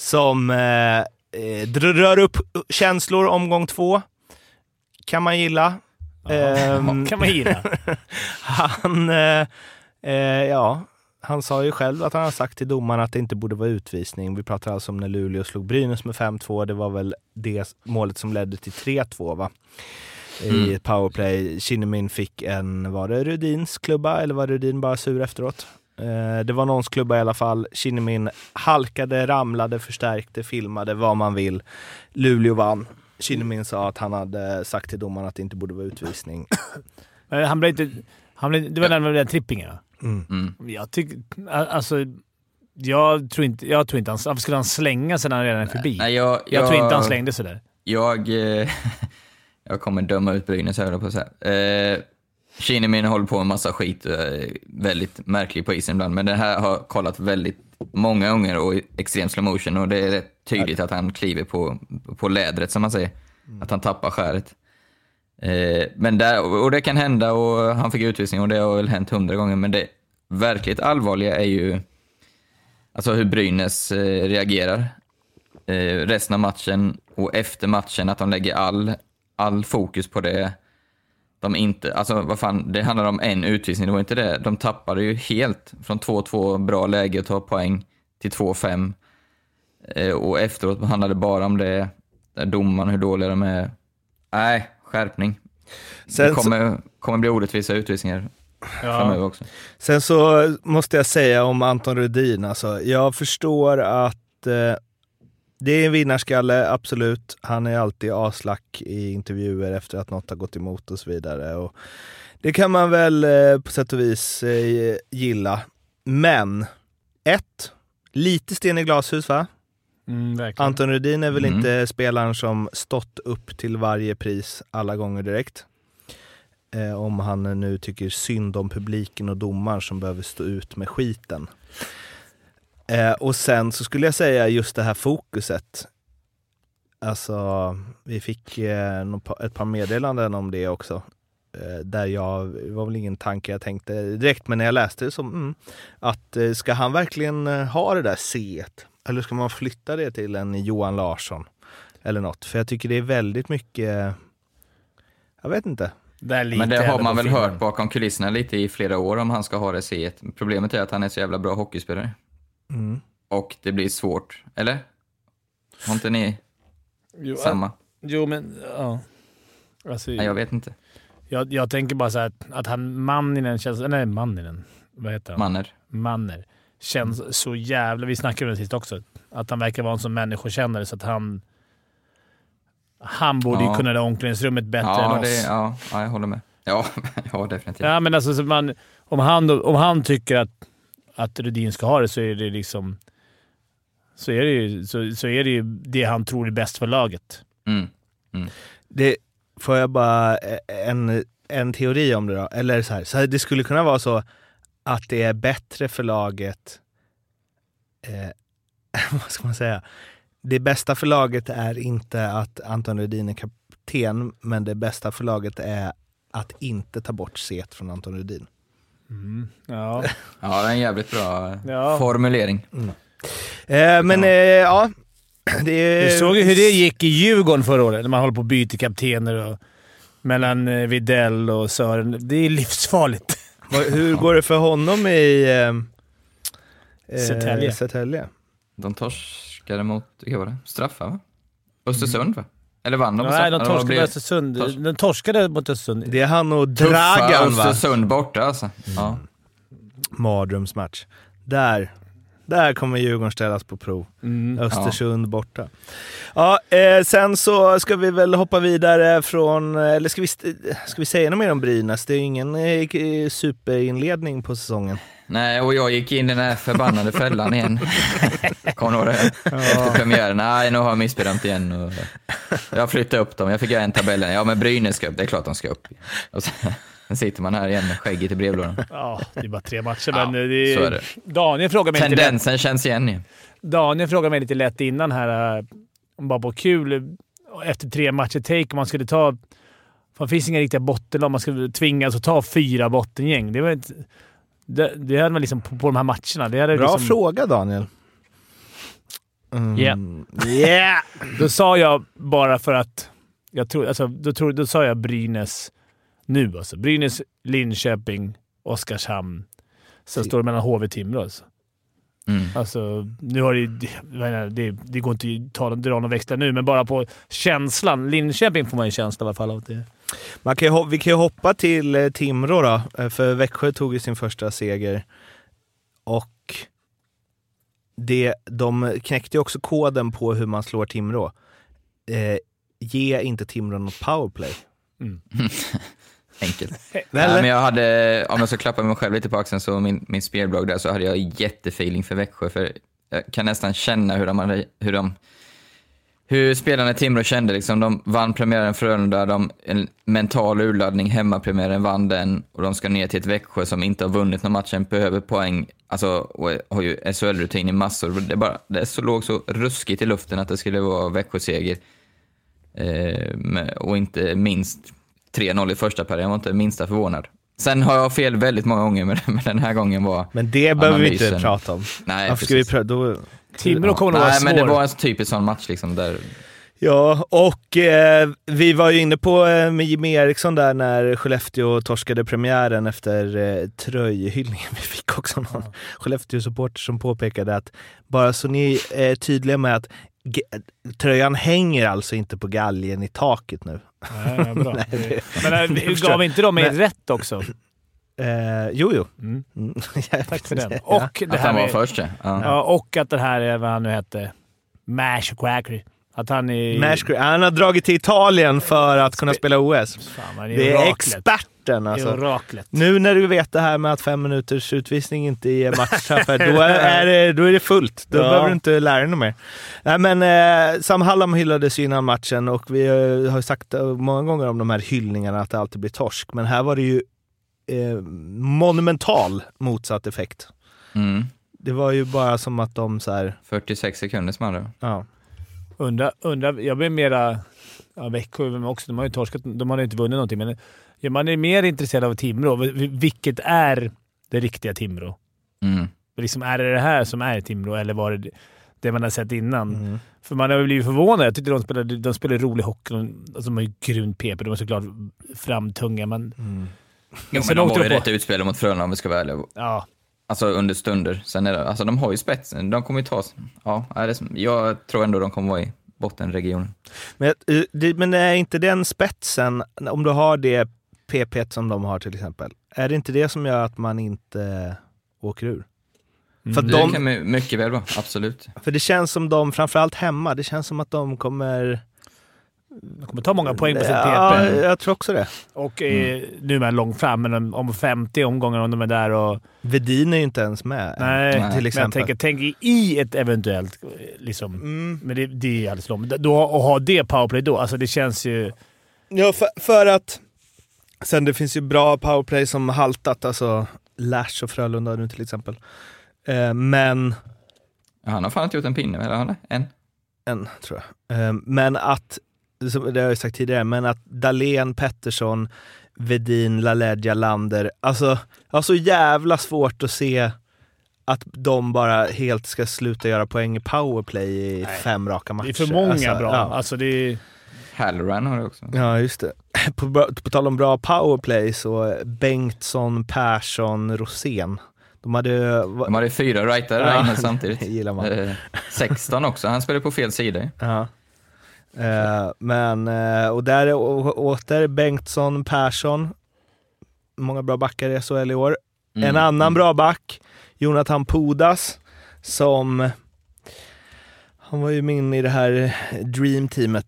som eh, rör upp känslor omgång två. Kan man gilla. Ehm, kan man gilla. han, eh, eh, ja, han sa ju själv att han har sagt till domaren att det inte borde vara utvisning. Vi pratar alltså om när Luleå slog Brynäs med 5-2. Det var väl det målet som ledde till 3-2 va? I Mm. ett powerplay. Kinnamin fick en, var det Rudins klubba eller var Rudin bara sur efteråt? Eh, det var någons klubba i alla fall. Kinnamin halkade, ramlade, förstärkte, filmade, vad man vill. Luleå vann. Kinnamin sa att han hade sagt till domaren att det inte borde vara utvisning. Men Han blev inte... Han blev, det var den med den trippingen va? Mm. Mm. Jag tycker... Alltså... Jag tror inte, jag tror inte han... Varför skulle han slänga sig när han redan är förbi? Nej, jag, jag, tror inte han slängde sig där. Jag, eh, jag kommer döma ut Brynäs, höll jag på att säga. Eh, Kinnamin håller på med massa skit, och är väldigt märklig på isen ibland, men det här har kollat väldigt många gånger och i extrem slow motion och det är rätt tydligt att han kliver på, på lädret som man säger. att han tappar skäret. Eh, men där, och det kan hända och han fick utvisning och det har väl hänt hundra gånger, men det verkligt allvarliga är ju alltså hur Brynäs eh, reagerar eh, resten av matchen och efter matchen, att de lägger all, all fokus på det. De inte, alltså vad fan, det handlar om en utvisning, det var inte det. De tappade ju helt från 2-2 bra läge att ta poäng till 2-5. Eh, och efteråt handlade det bara om det, där domaren, hur dåliga de är. Nej, skärpning. Sen det så- kommer, kommer bli orättvisa utvisningar framöver också. Sen så måste jag säga om Anton Rudin, alltså, jag förstår att eh, det är en vinnarskalle, absolut. Han är alltid aslack i intervjuer efter att något har gått emot och så vidare. Och det kan man väl eh, på sätt och vis eh, gilla. Men, ett, lite sten i glashus va? Mm. Anton Rudin är väl Mm. inte spelaren som stått upp till varje pris alla gånger direkt. Eh, om han nu tycker synd om publiken och domaren som behöver stå ut med skiten. Eh, och sen så skulle jag säga just det här fokuset. Alltså, vi fick eh, ett par meddelanden om det också. Eh, där jag, det var väl ingen tanke jag tänkte direkt, men när jag läste det som mm, att eh, ska han verkligen eh, ha det där C? Eller ska man flytta det till en Johan Larsson? Eller något. För jag tycker det är väldigt mycket, jag vet inte. Det Men det har man väl filmen. hört bakom kulisserna lite i flera år om han ska ha det C. Problemet är att han är så jävla bra hockeyspelare. Mm. Och det blir svårt, eller? Har inte ni Jo, samma? Jo, men ja. Alltså, Nej, jag vet inte. jag, jag tänker bara så här att, att han Manninen känns... Nej, Manninen. Vad heter han? Manner. Manner. Känns så jävla... Vi snackade om det sist också. Att han verkar vara en sån människokännare så att han... Han borde Ja. ju kunna det omklädningsrummet bättre än Ja, oss. det, ja, ja, jag håller med. Ja, ja definitivt. Ja, men alltså, så man, om, han, om han tycker att, att Rudin ska ha det så är det liksom... Så är det ju, så, så är det, ju det han tror är bäst för laget. Mm. Det, får jag bara eh, en, en teori om det då? Eller så här, så här, det skulle kunna vara så att det är bättre för laget, eh, vad ska man säga? Det bästa för laget är inte att Anton Rudin är kapten, men det bästa för laget är att inte ta bort set från Anton Rudin. Mm. Ja. Ja, det är en jävligt bra Ja. formulering. Eh, men eh, ja, det. Du såg ju hur det gick i Djurgården förra året, när man håller på att byta kaptener och, mellan eh, Videll och Sören. Det är livsfarligt. Hur går det för honom i eh, eh, Södertälje. De torskade mot, vilka var det? Straffar va? Östersund va? Eller vann de Nej, de torskade mot Östersund. tors- De torskade mot Östersund. Det är han och Dragan va? Östersund borta alltså. Ja. Mardrömsmatch. Där, där kommer Djurgården ställas på prov. Mm. Östersund borta. Ja, eh, sen så ska vi väl hoppa vidare från, eller ska vi, ska vi säga något mer om Brynäs? Det är ju ingen eh, superinledning på säsongen. Nej, och jag gick in i den här förbannade fällan igen. Kommer du ihåg det? Efter premiären. Nej, nu har jag missbedömt igen. Och jag flyttade upp dem. Jag fick göra en tabell. Ja, men Brynäs ska upp. Det är klart de ska upp. Och sen, sitter man här igen med skägget i brevlådan. Ja, det är bara tre matcher, Ja, men det är... så är det. Daniel frågade mig lite lätt. Tendensen känns igen. Daniel frågade mig lite lätt innan här, eh, om bara på kul, efter tre matcher take, om man skulle ta... Det finns inga riktiga bottenlag. Man skulle tvingas att ta fyra bottengäng. Det, var inte, det, det hade man liksom på, på de här matcherna. Det hade Bra liksom, fråga Daniel. Mm. Yeah. Yeah. Då sa jag bara för att... Jag tror, alltså, då, tror, då sa jag Brynäs nu. Alltså. Brynäs, Linköping, Oskarshamn. Sen står det mellan HV och Timrå. Alltså. Mm. Alltså, nu har det, menar, det, det går inte att ta, dra några växlar nu, men bara på känslan. Linköping får man en känsla i alla fall av. Det. Man kan ju, vi kan ju hoppa till eh, Timrå då, eh, för Växjö tog ju sin första seger. Och det, de knäckte ju också koden på hur man slår Timrå. Eh, ge inte Timrå något powerplay. Enkelt. Eller? Nej, men jag hade, om jag ska klappa mig själv lite på axeln, så min, min spelblogg där, så hade jag jättefeeling för Växjö. För jag kan nästan känna hur de, hade, hur de hur spelarna i Timrå kände. Liksom, de vann premiären Frölunda, de, en mental urladdning, hemmapremiären vann den och de ska ner till ett Växjö som inte har vunnit någon match, behöver poäng, alltså, och har ju SHL-rutin i massor. Det, bara, det så låg så ruskigt i luften att det skulle vara Växjö-seger. Eh, och inte minst 3-0 i första perioden, jag var inte minsta förvånad. Sen har jag fel väldigt många gånger, men, den här gången var... Men det behöver vi inte prata om. Nej, Varför ska vi precis. prata? Då... Timrå kommer nog vara Nej, men det svår. var en typisk sån match liksom där... Ja, och eh, vi var ju inne på eh, med Jimmy Eriksson där när Skellefteå torskade premiären efter eh, tröjhyllningen. Vi fick också någon Skellefteå-supporter som påpekade att bara så ni är tydliga med att tröjan hänger alltså inte på galgen i taket nu. Nej, bra. Nej, det- Men vi förstår. gav inte de er rätt också? Eh, jo, jo. Mm. Mm. Tack för den. Ja. Och det Att här han var först ja. ja. ja, och att det här är vad han nu hette. Mash Quackery. Att han är... Mash- Han har dragit till Italien för att kunna spela OS. Fan, är Det är experten Det är alltså. oraklet. Nu när du vet det här med att fem minuters utvisning inte ger matchstraffar, då, är, det, då är det fullt. Då Ja. behöver du inte lära dig något mer. Nej, men, eh, Sam Hallam hyllades ju innan matchen och vi eh, har ju sagt eh, många gånger om de här hyllningarna att det alltid blir torsk. Men här var det ju eh, monumental motsatt effekt. Mm. Det var ju bara som att de så här, 46 sekunder som hade. ja. Undra, undra, jag blir mera... Ja, Växjö också. De har ju torskat. De har inte vunnit någonting, men ja, man är mer intresserad av Timrå. Vil- Vilket är det riktiga Timrå? Mm. Liksom, är det det här som är Timrå eller var det det man har sett innan? Mm. För man har ju blivit förvånad. Jag tyckte de spelade, de spelade rolig hockey. De, alltså, de har ju grymt PP. De är såklart framtunga, men... Mm. Jo, men de var ju på- rätt utspelade mot Frölunda om vi ska vara ärliga. Ja. Alltså under stunder. Sen är det, alltså de har ju spetsen. De kommer ju ta... Ja, jag tror ändå de kommer vara i bottenregionen. Men, eh, men är inte den spetsen, om du har det PP som de har till exempel, är det inte det som gör att man inte åker ur? För, att Det de, kan my- mycket väl vara, absolut. för det känns som de, framförallt hemma, det känns som att de kommer... De kommer ta många poäng på sin Ja, PP. jag tror också det. Och eh, nu är långt fram, men om- om 50 omgångar om de är där och... Vedin är ju inte ens med. Nej, till men jag exempel. tänker, tänk i ett eventuellt... eh, Liksom, Mm. Men det, det är alldeles långt. Då, att ha det powerplay då, alltså det känns ju... Ja, för, för att... Sen det finns ju bra powerplay som haltat, alltså Lash och Frölunda nu till exempel. Eh, men... Ja, Han har fan inte gjort en pinne, eller har han det? En? En, tror jag. Eh, Men att, som det har jag sagt tidigare, men att Dahlén, Pettersson, Vedin, Laledja, Lander. Alltså, jag har så jävla svårt att se att de bara helt ska sluta göra poäng i powerplay i Nej. fem raka matcher. Det är för många Alltså, bra. Ja. Alltså det är... Halloran har det också. ja, just det. På, på tal om bra powerplay så Bengtsson, Persson, Rosén. De hade... De hade fyra rightare där Ja, inne samtidigt. gillar man. Eh, 16 också, han spelade på fel sida. Ja. Eh, men, eh, och där är å- åter Bengtsson, Persson. Många bra backar i SHL i år. Mm, En annan mm. bra back, Jonathan Pudas, som... Han var ju min i det här Dream-teamet,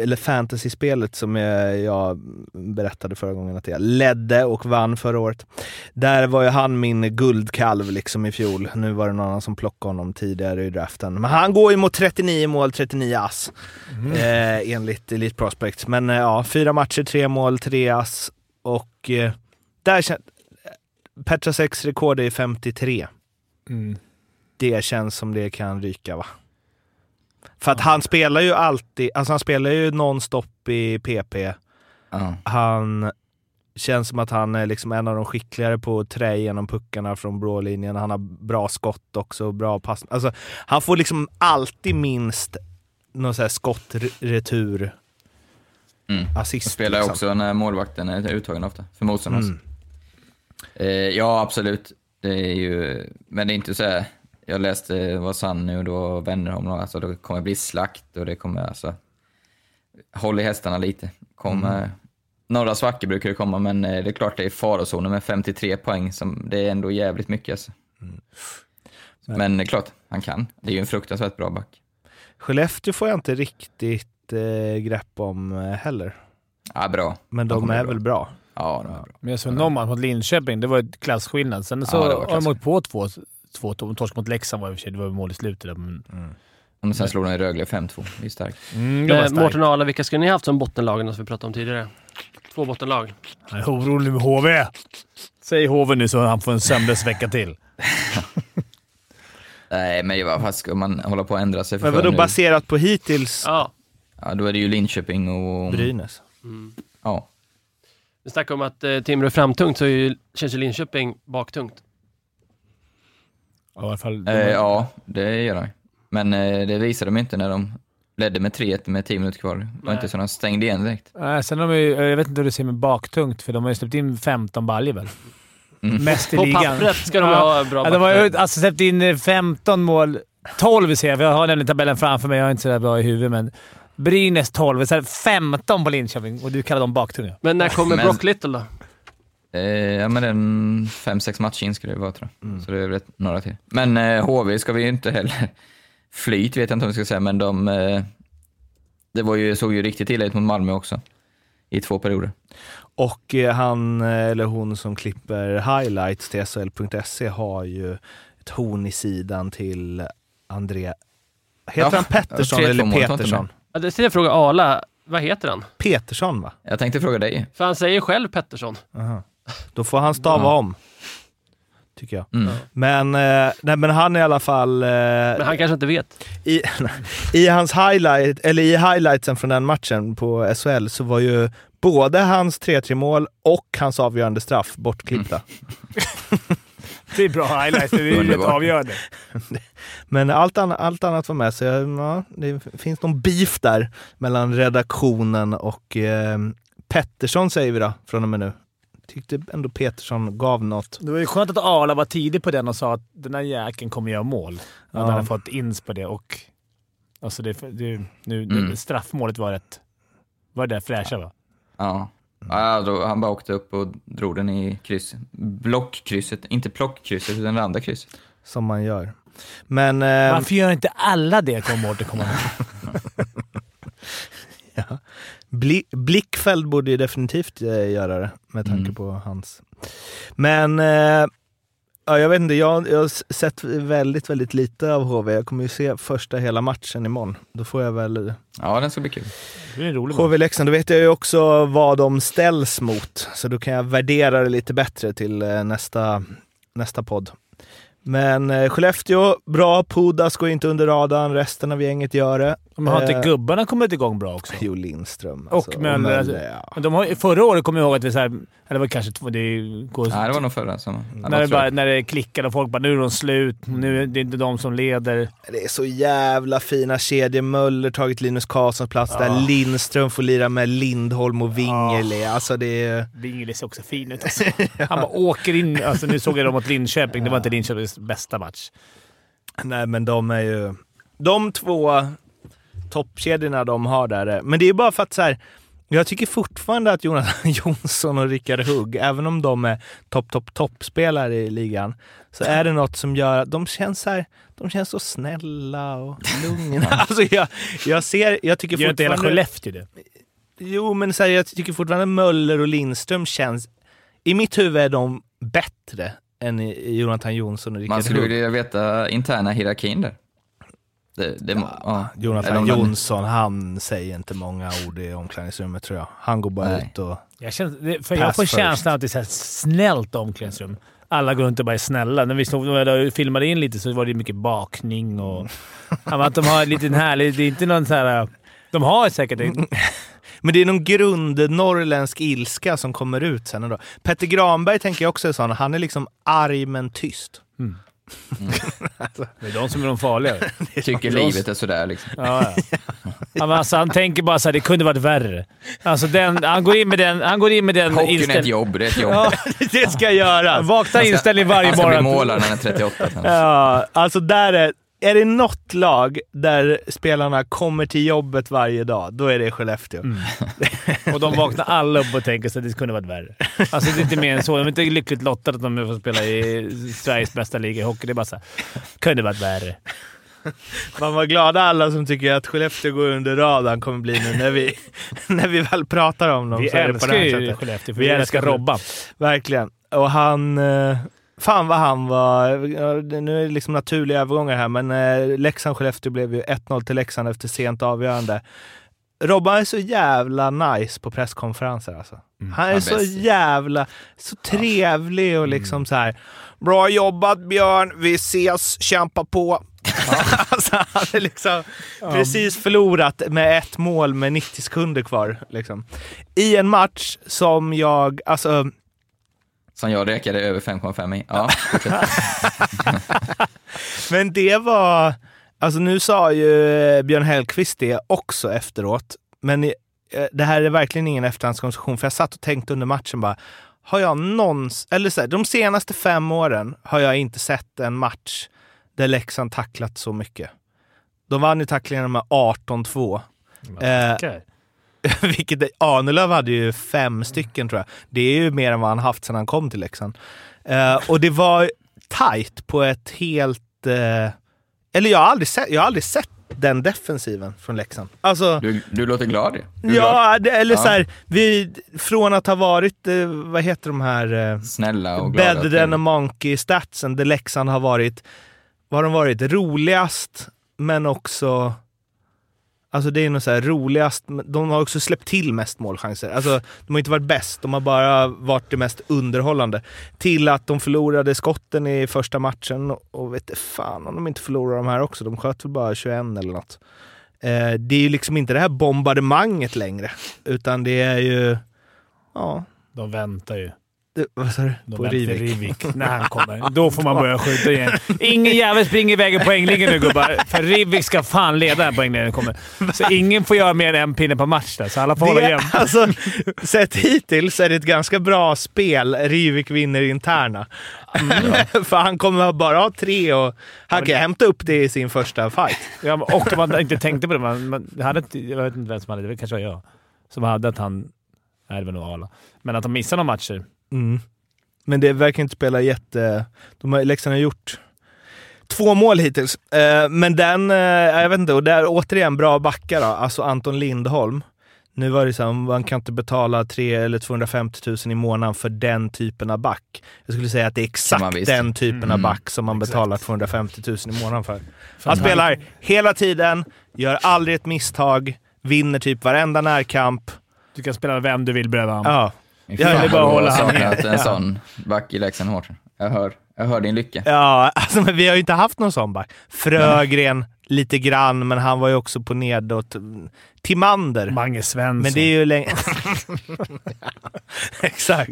eller fantasy-spelet som jag, jag berättade förra gången att jag ledde och vann förra året. Där var ju han min guldkalv liksom i fjol. Nu var det någon annan som plockade honom tidigare i draften. Men han går ju mot 39 mål, 39 ass. Eh, enligt Elite Prospects. Men eh, ja, fyra matcher, tre mål, tre ass. Och eh, där kän- Petra 6 rekord är 53. Mm. Det känns som det kan ryka va? För att han spelar ju alltid, alltså han spelar ju nonstop i PP. Ja. Han känns som att han är liksom en av de skickligare på att trä genom puckarna från blålinjen. Han har bra skott också, bra pass. Alltså, han får liksom alltid minst någon sån här skott, retur, Mm. assist. Han spelar liksom. också när målvakten är uttagen ofta, för motståndaren. Mm. Eh, ja, absolut. Det är ju, men det är inte så här, jag läste vad sann nu och då vänner om alltså det kommer bli slakt och det kommer alltså, håll i hästarna lite. Kommer, Mm. Några svackor brukar det komma, men eh, det är klart det är farozoner med 53 poäng, som, det är ändå jävligt mycket alltså. Mm. Men det är klart, han kan. Det är ju en fruktansvärt bra back. Skellefteå får jag inte riktigt eh, grepp om eh, heller. Ja, bra. Men De de är bra. väl bra. Ja, de är bra. Men jag såg någon match mot Linköping. Det var ett klasskillnad. Sen så Ja, har de åkt på två, två de torsk mot Leksand var i och för sig. Det var mål i slutet där, men... Och sen slog de i Rögle 5-2. Det är starkt. Mm, det starkt. Mårten och Arla, vilka skulle ni haft som bottenlagen som vi pratade om tidigare? Två bottenlag. Han är orolig med HV. Säg HV nu så han får en sömnlös vecka till. Nej, men vad fan ska man hålla på att ändra sig för Men vadå nu? baserat på hittills? Ja. Ja, då är det ju Linköping och... Brynäs. Mm. Ja. Vi snackar om att eh, Timrå är framtungt så är ju, känns ju Linköping baktungt. Ja, I alla fall, Eh, ja, det gör de. Men eh, det visade de inte när de ledde med 3-1 med 10 minuter kvar. Det var Nej. inte så de stängde igen direkt. Nej, sen har de ju, jag vet inte hur det ser med baktungt, för de har ju släppt in 15 baljor väl? Mm. Mest i På ligan. pappret ska de Ja. ha bra Ja, de har ju alltså släppt in eh, 15 mål. 12 ser jag, för jag har nämligen tabellen framför mig. Jag är inte så bra i huvudet, men Brynäs 12. Så här 15 på Linköping och du kallar dem baktunga. Men när kommer Men- Brock Little då? Eh, ja, men en 5-6 matcher in skulle det vara tror jag. Mm. Så det är rätt några till. Men eh, HV ska vi ju inte heller... Flyt vet jag inte om vi ska säga, men de... Eh, det var ju, såg ju riktigt illa ut mot Malmö också. I två perioder. Och eh, han eh, eller hon som klipper highlights till SHL.se har ju ett horn i sidan till André... Heter Ja, han Pettersson 3-2 eller Petersson? Ja, det ska jag fråga Arla. Vad heter han? Petersson va? Jag tänkte fråga dig. För han säger själv Pettersson. Aha. Då får han stava Ja. om. Tycker jag. Mm. Men, eh, nej, men han i alla fall... Eh, Men han kanske inte vet. i, I hans highlight, eller i highlightsen från den matchen på SHL så var ju både hans 3-3 mål och hans avgörande straff bortklippta. Det är bra highlights. Det är ju Underbart. avgörande. Men allt, anna, allt annat var med, så jag, ja, det finns någon beef där mellan redaktionen och eh, Pettersson säger vi då, från och med nu. Tyckte ändå Petersson gav något. Det var ju skönt att Arla var tidig på den och sa att den här jäkeln kommer göra mål. Ja. han hade fått ins på det och... Alltså det, det, nu, Mm. det, straffmålet var rätt... Var det där fräscha va? Ja. ja då, han bara åkte upp och drog den i kryss. Blockkrysset, inte plockkrysset utan det andra krysset. Som man gör. Men... Eh, Varför gör inte alla det? Komma ihåg. ja. Bli, Blickfeld borde ju definitivt eh, göra det, med tanke Mm. på hans. Men... Eh, ja, jag vet inte, jag, jag har sett väldigt, väldigt lite av HV. Jag kommer ju se första hela matchen imorgon. Då får jag väl Ja, den ska bli kul. Det blir en rolig. HV Leksand, då vet jag ju också vad de ställs mot. Så då kan jag värdera det lite bättre till eh, nästa, nästa podd. Men eh, Skellefteå, bra. Pudas går inte under radarn. Resten av gänget gör det. Men har inte Eh, gubbarna kommit igång bra också? Jo, Lindström. Och alltså, Möller, alltså. ja. Men de har, förra året kommer jag ihåg att vi så här, eller det var kanske två, det går, Nej, det var nog förra sommaren. Ja, när, det bara, när det klickade och folk bara “nu är de slut, nu är det inte de som leder”. Det är så jävla fina kedjor. Möller tagit Linus Karlssons plats Ja. där. Lindström får lira med Lindholm och Wingerli. Alltså det är... Bingelis ser också fin ut alltså. Han bara åker in. Alltså, nu såg jag dem mot Linköping. Det var inte Linköpings bästa match. Nej, men de är ju... De två toppkedjorna de har där. är- Men det är bara för att så här, jag tycker fortfarande att Jonathan Jonsson och Rickard Hugg, även om de är topp, topp, toppspelare i ligan, så är det något som gör att de känns så här, de känns så snälla och lugna. alltså jag, jag ser, jag tycker Gör inte hela fortfarande... Skellefteå det? Jo, men så här, jag tycker fortfarande Möller och Lindström känns... I mitt huvud är de bättre än Jonathan Jonsson och Rickard Man skulle Hugg. vilja veta interna hierarkin där. Det, det, ja. Eller Jonathan Jonsson, han säger inte många ord i omklädningsrummet tror jag. Han går bara Nej. ut och... Jag, känner, för jag får first. känslan att det är här snällt omklädningsrum. Alla går runt och bara är snälla. När vi stod när jag filmade in lite så var det mycket bakning och... Ja, men att de har lite en härlig... Det är inte någon så här... De har säkert en... Men det är någon grundnorrländsk ilska som kommer ut sen ändå. Petter Granberg tänker jag också är sån. Han är liksom arg men tyst. Det är de som är de farliga. Tycker livet är sådär liksom. Ja, ja. Ja, men alltså, han tänker bara såhär, det kunde varit värre. Alltså den, han går in med den, han går in med den Hockeyn är ett inställningen. jobb, det är ett jobb. Ja, det ska göras! vakna inställning varje Han ska bli morgon. målare när han är 38. sen. Ja, alltså där är... Är det något lag där spelarna kommer till jobbet varje dag, då är det Skellefteå. Mm. Och de vaknar alla upp och tänker att det kunde varit värre. Alltså det är inte mer än så. De är inte lyckligt lottade att de får spela i Sveriges bästa liga i hockey. Det är bara såhär, kunde varit värre. Man var glada alla som tycker att Skellefteå går under radarn kommer bli nu när vi, när vi väl pratar om dem. Vi så är det på älskar det här ju sättet. Skellefteå, för Vi vi älskar älskar Robban. Verkligen. Och han... Fan vad han var... ja, Nu är det liksom naturliga övergångar här, men eh, Leksand-Skellefteå blev ju 1-0 till Leksand efter sent avgörande. Robban är så jävla nice på presskonferenser alltså. Han är han är så bäst. jävla... Så trevlig och liksom så här. Bra jobbat Björn, vi ses, kämpa på. alltså, han hade liksom precis förlorat med ett mål med 90 sekunder kvar. Liksom. I en match som jag, alltså Som jag räkade över 5,5 i. Ja. Men det var... Alltså nu sa ju eh, Björn Hellkvist det också efteråt. Men eh, det här är verkligen ingen efterhandskonstruktion. För jag satt och tänkte under matchen bara, har jag någons... Eller så här, de senaste fem åren har jag inte sett en match där Leksand tacklat så mycket. De vann ju tacklingarna med 18-2. Eh, Okej. vilket Ahnelöv hade ju fem stycken tror jag. Det är ju mer än vad han haft sedan han kom till Leksand. Eh, och det var tight på ett helt... Eh, eller jag har, aldrig sett, jag har aldrig sett den defensiven från Leksand. Alltså, Du, du låter glad. Du glad. ja, det, eller Ja. så här, vi, från att ha varit, eh, vad heter de här, eh, Snälla och glada. better than a monkey statsen, där Leksand har varit, vad har de varit, roligast, men också Alltså det är nog så här roligast, de har också släppt till mest målchanser. Alltså de har inte varit bäst, de har bara varit det mest underhållande. Till att de förlorade skotten i första matchen och, och vet fan om de inte förlorar de här också. De sköt väl bara 21 eller något. Eh, det är ju liksom inte det här bombardemanget längre, utan det är ju... Ja, De väntar ju vad sa du? På Rivik? Rivik. När han kommer. Då får man börja skjuta igen. Ingen jävel springer iväg i poänglinjen nu gubbar. För Rivik ska fan leda den poänglinjen kommer. Så ingen får göra mer än en pinne på match där, så alla får hålla Det, igen. alltså, sett hittills är det ett ganska bra spel. Rivik vinner interna. För han kommer bara ha tre och han kan hämta upp det i sin första fight. Ja, och man inte tänkte på det. Man, man hade inte, jag vet inte vem som hade det. Det kanske var jag. Som hade att han... Nej, det var nog Arla. Men att de missade några matcher. Mm. Men det verkar inte spela jätte... De har, Leksand har gjort två mål hittills. Eh, men den, eh, jag vet inte, och där återigen bra backar då. Alltså Anton Lindholm. Nu var det så här, man kan inte betala 3 eller 250 000 i månaden för den typen av back. Jag skulle säga att det är exakt den typen av Mm, back som man exakt. betalar 250 000 i månaden för. Han han- spelar hela tiden, gör aldrig ett misstag, vinner typ varenda närkamp. Du kan spela vem du vill bredvid honom. Ja, Fy Ja, fan det är bara hålla saknat helt. en sån back i Leksand hårt. Jag hör, jag hör din lycka. Ja, alltså, men vi har ju inte haft någon sån back. Frögren lite grann, men han var ju också på nedåt. Timander. Mange Svensson. Men det är ju länge... Exakt.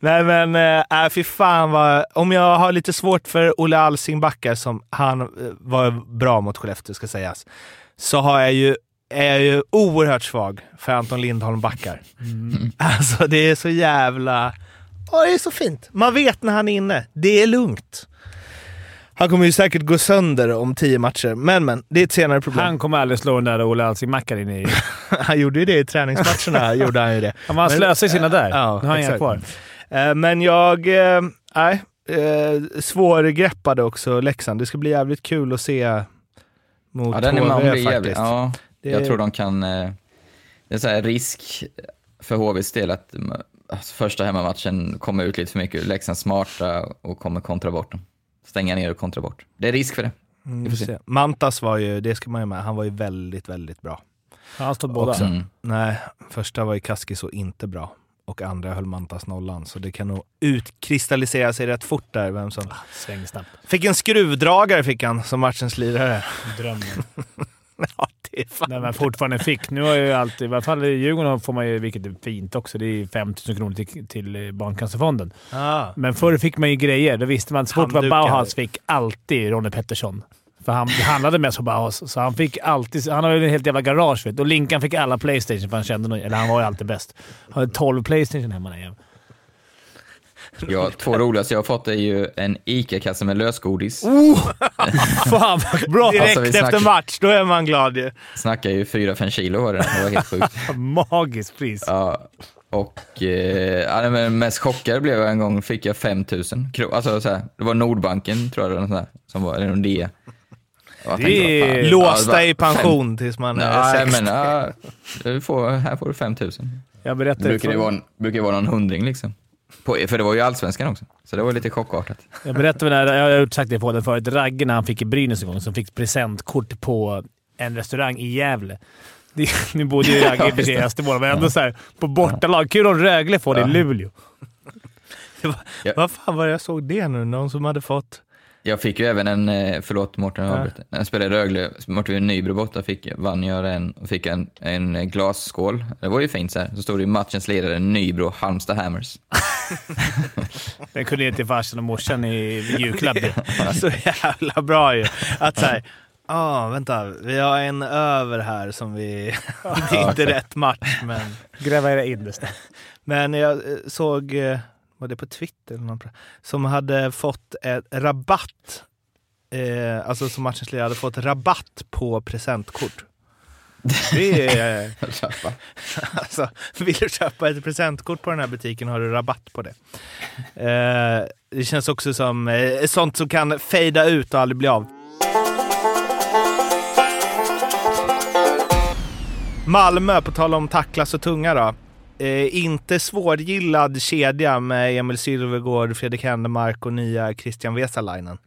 Nej men, äh, fy fan vad... Om jag har lite svårt för Olle Alsing backar, som han eh, var bra mot Skellefteå ska sägas, så har jag ju, är jag ju oerhört svag för Anton Lindholm backar. Mm. Alltså det är så jävla... Åh, det är så fint. Man vet när han är inne. Det är lugnt. Han kommer ju säkert gå sönder om tio matcher, men men, det är ett senare problem. Han kommer aldrig slå den där Olle Alsing-mackan in i... Han gjorde ju det i träningsmatcherna. gjorde han ju det. Han var Men- slösade sina där. Ja, nu har han inga kvar. Eh, Men jag... eh, Nej. Eh, svårgreppade också Leksand. Det ska bli jävligt kul att se mot Ja, den HV jävligt. faktiskt. Ja, Det- jag tror de kan... eh, Det är så här risk för HVs del att mm, alltså, första hemmamatchen kommer ut lite för mycket. Leksand smarta och kommer kontra bort dem. Stänga ner och kontra bort. Det är risk för det. Mm, Vi får vi se. se. Mantas var ju, det ska man ju med, han var ju väldigt, väldigt bra. Han har stått båda. Mm. Nej, första var ju Kaskis och inte bra. Och andra höll Mantas nollan, så det kan nog utkristallisera sig rätt fort där vem som... Svängsnabb. Fick en skruvdragare fick han som matchens lirare. Drömmen. ja, det är fan... När man fortfarande fick. Nu har ju alltid, i alla fall i Djurgården får man ju, vilket är fint också, det är 5 000 kronor till, till eh, Barncancerfonden. Ah. Men förr fick man ju grejer. Då visste man att så fort var. Bauhaus fick alltid Ronny Pettersson. För han handlade mest på Bauhaus, så han fick alltid... Han har ju en helt jävla garage vet. Och Linkan fick alla Playstation för han kände någon, Eller han var ju alltid bäst. Han hade 12 Playstation hemma. Jäveln. Ja, två roligaste jag har fått är ju en ICA-kasse med lösgodis. Fan vad bra! Direkt Alltså, vi efter match, då är man glad ju. Snackar ju 4-5 kilo var det. Det var helt sjukt. Magiskt pris. Ja, och eh, ja, men mest chockad blev jag en gång, fick jag 5 000 kronor. Alltså så här, det var Nordbanken tror jag, eller, något som var, eller Nordea. Det tänkte, är- Ja, Låsta det i pension tills man Fem, är nej, 60. men ja, du får, här får du 5 000. Jag Det vara, brukar ju vara någon hundring liksom. På, för det var ju allsvenskan också, så det var lite chockartat. jag berättade när, jag har sagt det på den förut, Ragge när han fick i Brynäs en gång, som fick presentkort på en restaurang i Gävle. Nu bodde ju Ragge sig i Östervåla, men ändå så här, på bortalag. Kul om Rögle får det i Ja. Luleå. Vad fan var det jag såg det nu? Någon som hade fått Jag fick ju även en, eh, förlåt Mårten, jag Ja. När jag spelade i Rögle, Mårten Nybro borta, fick, vann jag den och fick en, en glasskål. Det var ju fint så här. Så stod det ju matchens ledare Nybro, Halmstad Hammers. Den kunde ge till farsan och morsan i julklapp. Så jävla bra ju. Att såhär, ah, vänta, vi har en över här som vi... det är inte rätt match, men... Gräva era innersta. Men jag eh, såg, eh, var det på Twitter, eller någon, som hade fått ett rabatt, eh, alltså som matchens ledare hade fått rabatt på presentkort. Det är, alltså, vill du köpa ett presentkort på den här butiken har du rabatt på det. Eh, det känns också som eh, sånt som kan fejda ut och aldrig bli av. Malmö, på tal om tackla så tunga då. Eh, inte svårgillad kedja med Emil Sylvegård, Fredrik Händemark och nya Christian Vesalainen.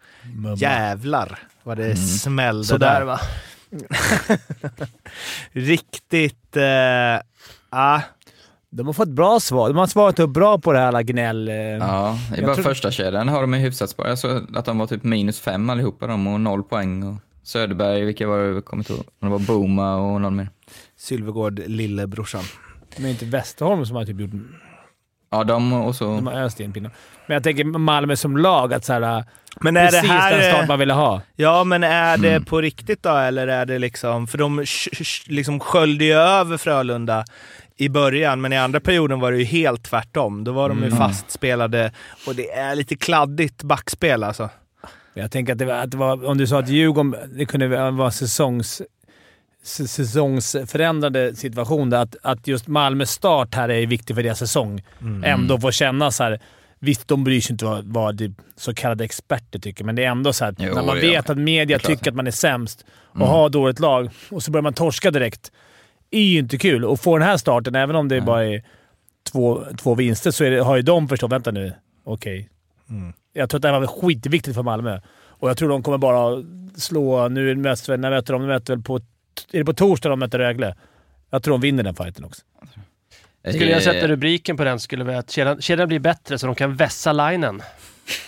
Jävlar vad det smällde Sådär där. va. Riktigt... Eh, ah, De har fått bra svar. De har svarat upp bra på det här alla gnäll. eh. Ja, Jag bara tror- första kedjan har de ju hyfsat spår. Jag såg att de var typ minus fem allihopa de och noll poäng. Och Söderberg, vilka var det? Jag kommer inte ihåg. Det var Boma och någon mer. Sylvegård, lillebrorsan. Men inte Västerholm som har typ gjort... Ja, de och så... De har öst in pinnar. Men jag tänker Malmö som lag, att så här, Men är det precis här... den eh, man ville ha. Ja, men är det Mm. på riktigt då, eller är det liksom... För de liksom sköljde ju över Frölunda i början, men i andra perioden var det ju helt tvärtom. Då var de ju Mm. fastspelade och det är lite kladdigt backspel alltså. Jag tänker att det var, att det var om du sa att Djurgården det kunde vara säsongs, säsongsförändrande situation. Där att, att just Malmös start här är viktig för deras säsong. Ändå får känna så här. Visst, de bryr sig inte vad, vad så kallade experter tycker, men det är ändå så här, Jo, när man det vet att media Det tycker att man är sämst och har dåligt lag och så börjar man torska direkt. är ju inte kul. Och få den här starten, även om det bara är två, två vinster, så det, har ju de förstått vänta nu, okej. Jag tror att det här var skitviktigt för Malmö. Och jag tror de kommer bara slå... Nu möts väl, när möter de? De möter väl på... Är det på torsdag de möter Rögle? Jag tror de vinner den fighten också. Skulle jag sätta rubriken på den skulle vara att kedjan, kedjan blir bättre så de kan vässa linen.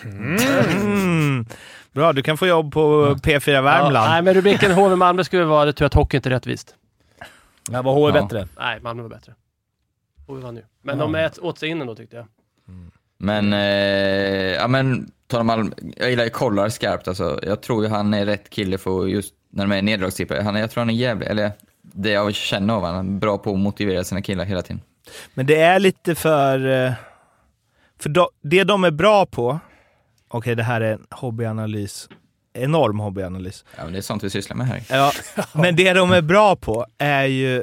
Mm. Bra, du kan få jobb på P4 Ja, Värmland. nej, men rubriken HV Malmö skulle vara det tur att hockey inte är rättvist. Ja, var HV Ja. bättre? Nej, Malmö var bättre. HV vann ju. Men Ja. de ät åt sig in ändå tyckte jag. Men, eh, ja men, Malmö, jag gillar ju Kollar skarpt alltså. Jag tror ju han är rätt kille för just när de är nederlagstippare. Han, är- jag tror han är jävlig, eller det jag känner av honom, bra på att motivera sina killar hela tiden. Men det är lite för... eh, För då, det de är bra på... Okej, det här är en hobbyanalys. Enorm hobbyanalys. Ja, men det är sånt vi sysslar med här. Ja, men det de är bra på är ju...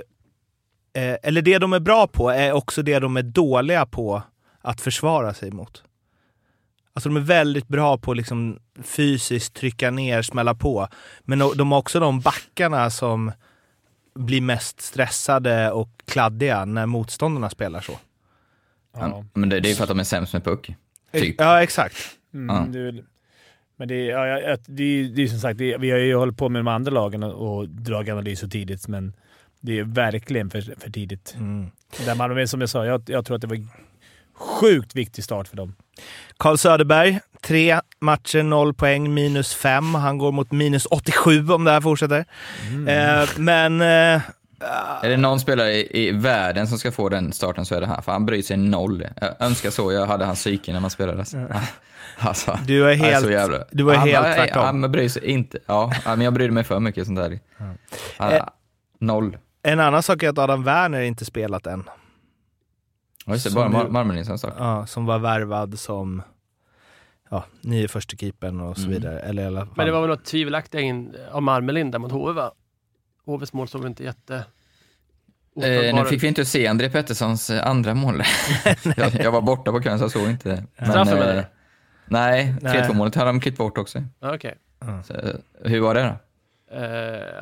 Eh, eller det de är bra på är också det de är dåliga på att försvara sig mot. Alltså de är väldigt bra på att liksom fysiskt trycka ner, smälla på. Men de- har också de backarna som blir mest stressade och kladdiga när motståndarna spelar så. Ja. Men det, det är ju för att de är sämst med puck. Typ. Ja, exakt. Mm, Ja. det är men det är, ja, det är, det är som sagt, det är, vi har ju hållit på med de andra lagen och, och dragit analyser tidigt, men det är verkligen för, för tidigt. Mm. Där man, som jag sa, jag, jag tror att det var sjukt viktig start för dem. Carl Söderberg, tre matcher, noll poäng, minus fem. Han går mot minus 87 om det här fortsätter. Eh, men... Eh, Är det någon spelare i, i världen som ska få den starten så är det han, för han bryr sig noll. Jag önskar så jag hade hans psyke när man spelade. Alltså, du är han är helt, så jävla... du han, helt bara, tvärtom. Han bryr sig inte. Ja, men jag brydde mig för mycket sånt där. Han, Eh. Noll. En annan sak är att Adam Werner inte spelat än. Ja, just det, som bara Mar- Marmelin som sak. Ja, som var värvad som ja, nye första keepern och så Mm. vidare. Eller i alla fall. Men det var väl något tvivelaktigt in av Marmelind där mot HV va? HVs mål såg väl inte jätte... Eh, nu fick vi inte se André Petterssons eh, andra mål. jag, jag var borta på kvällen så jag såg inte det. Men, Straffen, eh, menar du? Nej, Nej. 3-2 målet hade de klippt bort också. Ja, Okej. Så, eh, hur var det då? Eh,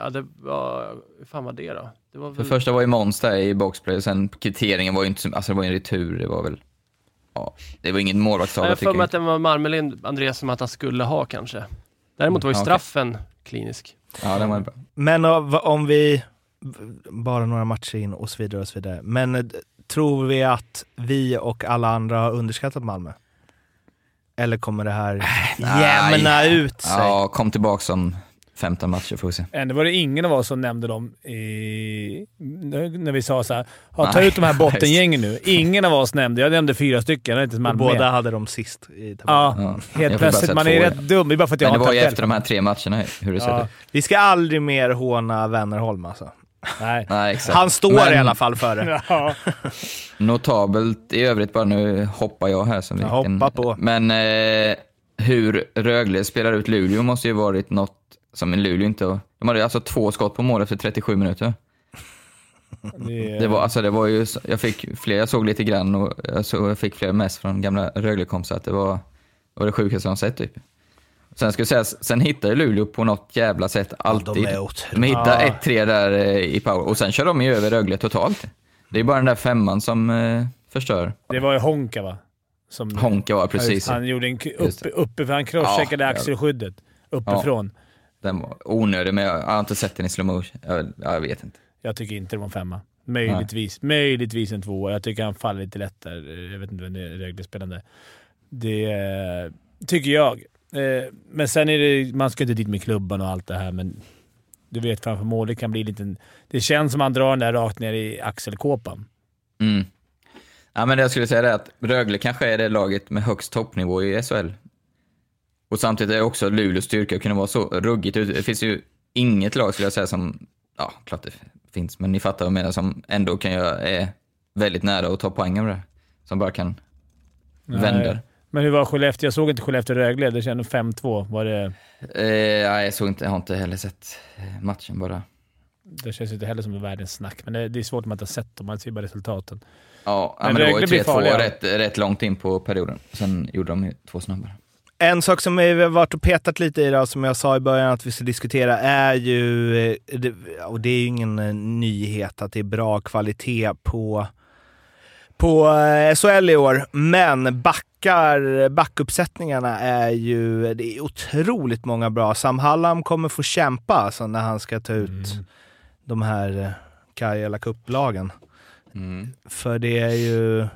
ja, det var... Hur fan var det då? Det var För väl... första var ju Måns där i boxplay och sen kvitteringen var ju inte, som- alltså det var ju en retur, det var väl, ja, det var ingen målvaktstavla jag tycker för mig jag. att det var Marmelind, Andreas, som att han skulle ha kanske. Däremot var ju okej. straffen klinisk. Ja, den var bra. Men av- om vi, bara några matcher in och så vidare och så vidare. Men eh, tror vi att vi och alla andra har underskattat Malmö? Eller kommer det här jämna ut sig? Ja, kom tillbaka om 15 matcher får vi se. Ändå var det ingen av oss som nämnde dem i, när vi sa så här, ja, ta Nej, ut de här bottengängen nu. Ingen av oss nämnde. Jag nämnde fyra stycken. Jag inte Malmö båda med. hade dem sist i tabellen. Ja, Ja. Helt plötsligt. Man är rätt dum. Det är bara för att jag Men det har var ju efter de här tre matcherna hur det Ja. ut. Vi ska aldrig mer håna Wennerholm alltså. Nej. Nej, exakt. Han står Men i alla fall för det. Ja. Notabelt i övrigt bara, nu hoppar jag här som vilken... hoppa på. Men eh, hur Rögle spelar ut Luleå måste ju varit något som en Luleå inte... De hade alltså två skott på mål efter 37 minuter. Det, Det var, alltså, det var ju, jag fick fler, jag såg lite grann och jag, såg, jag fick flera mess från gamla Rögle-kompisar att det var, det var det sjukaste de sett typ. Sen jag säga, sen hittar ju Luleå på något jävla sätt alltid. de är de otroliga. Ja. 1-3 där eh, i power och sen kör de ju över Rögle totalt. Det är bara den där femman som eh, förstör. det var ju Honka va? Som, Honka var precis. Han gjorde en uppe för han crosscheckade Ja, axelskyddet uppifrån. Den var onödig, men jag, jag har inte sett den i slow motion. Jag, jag vet inte. Jag tycker inte det var en femma. Möjligtvis. Möjligtvis en tvåa. Jag tycker han faller lite lätt där. Jag vet inte vem det är Rögle-spelande. Det eh, tycker jag. Eh, Men sen är det... Man ska inte dit med klubban och allt det här, men du vet framför mål, det kan bli lite... Det känns som att han drar den där rakt ner i axelkåpan. Mm. Ja, men det jag skulle säga är att Rögle kanske är det laget med högst toppnivå i SHL. Och samtidigt är också Luleås styrka att kunna vara så ruggigt ute. Det finns ju inget lag skulle jag säga som, ja klart det finns, men ni fattar vad jag menar, som ändå kan göra, är väldigt nära att ta poäng av det. Som bara kan vända. Nej. Men hur var Skellefteå? Jag såg inte Skellefteå-Rögle. Det kändes 5-2. Var det... Eh, jag såg inte, jag har inte heller sett eh, matchen bara. Det känns inte heller som världens snack, men det, det är svårt om man inte har sett dem. Man ser bara resultaten. Ja, Men men, det var ju 3-2 farliga. rätt, rätt långt in på perioden. Sen gjorde de två snabbare. En sak som vi har varit och petat lite i då, som jag sa i början att vi ska diskutera, är ju, eh, och det är ju ingen eh, nyhet att det är bra kvalitet på, på eh, SHL i år, men backar, backuppsättningarna är ju, det är otroligt många bra. Sam Hallam kommer få kämpa alltså, när han ska ta ut Mm. de här Karjala Cup-lagen. Mm. För det är ju,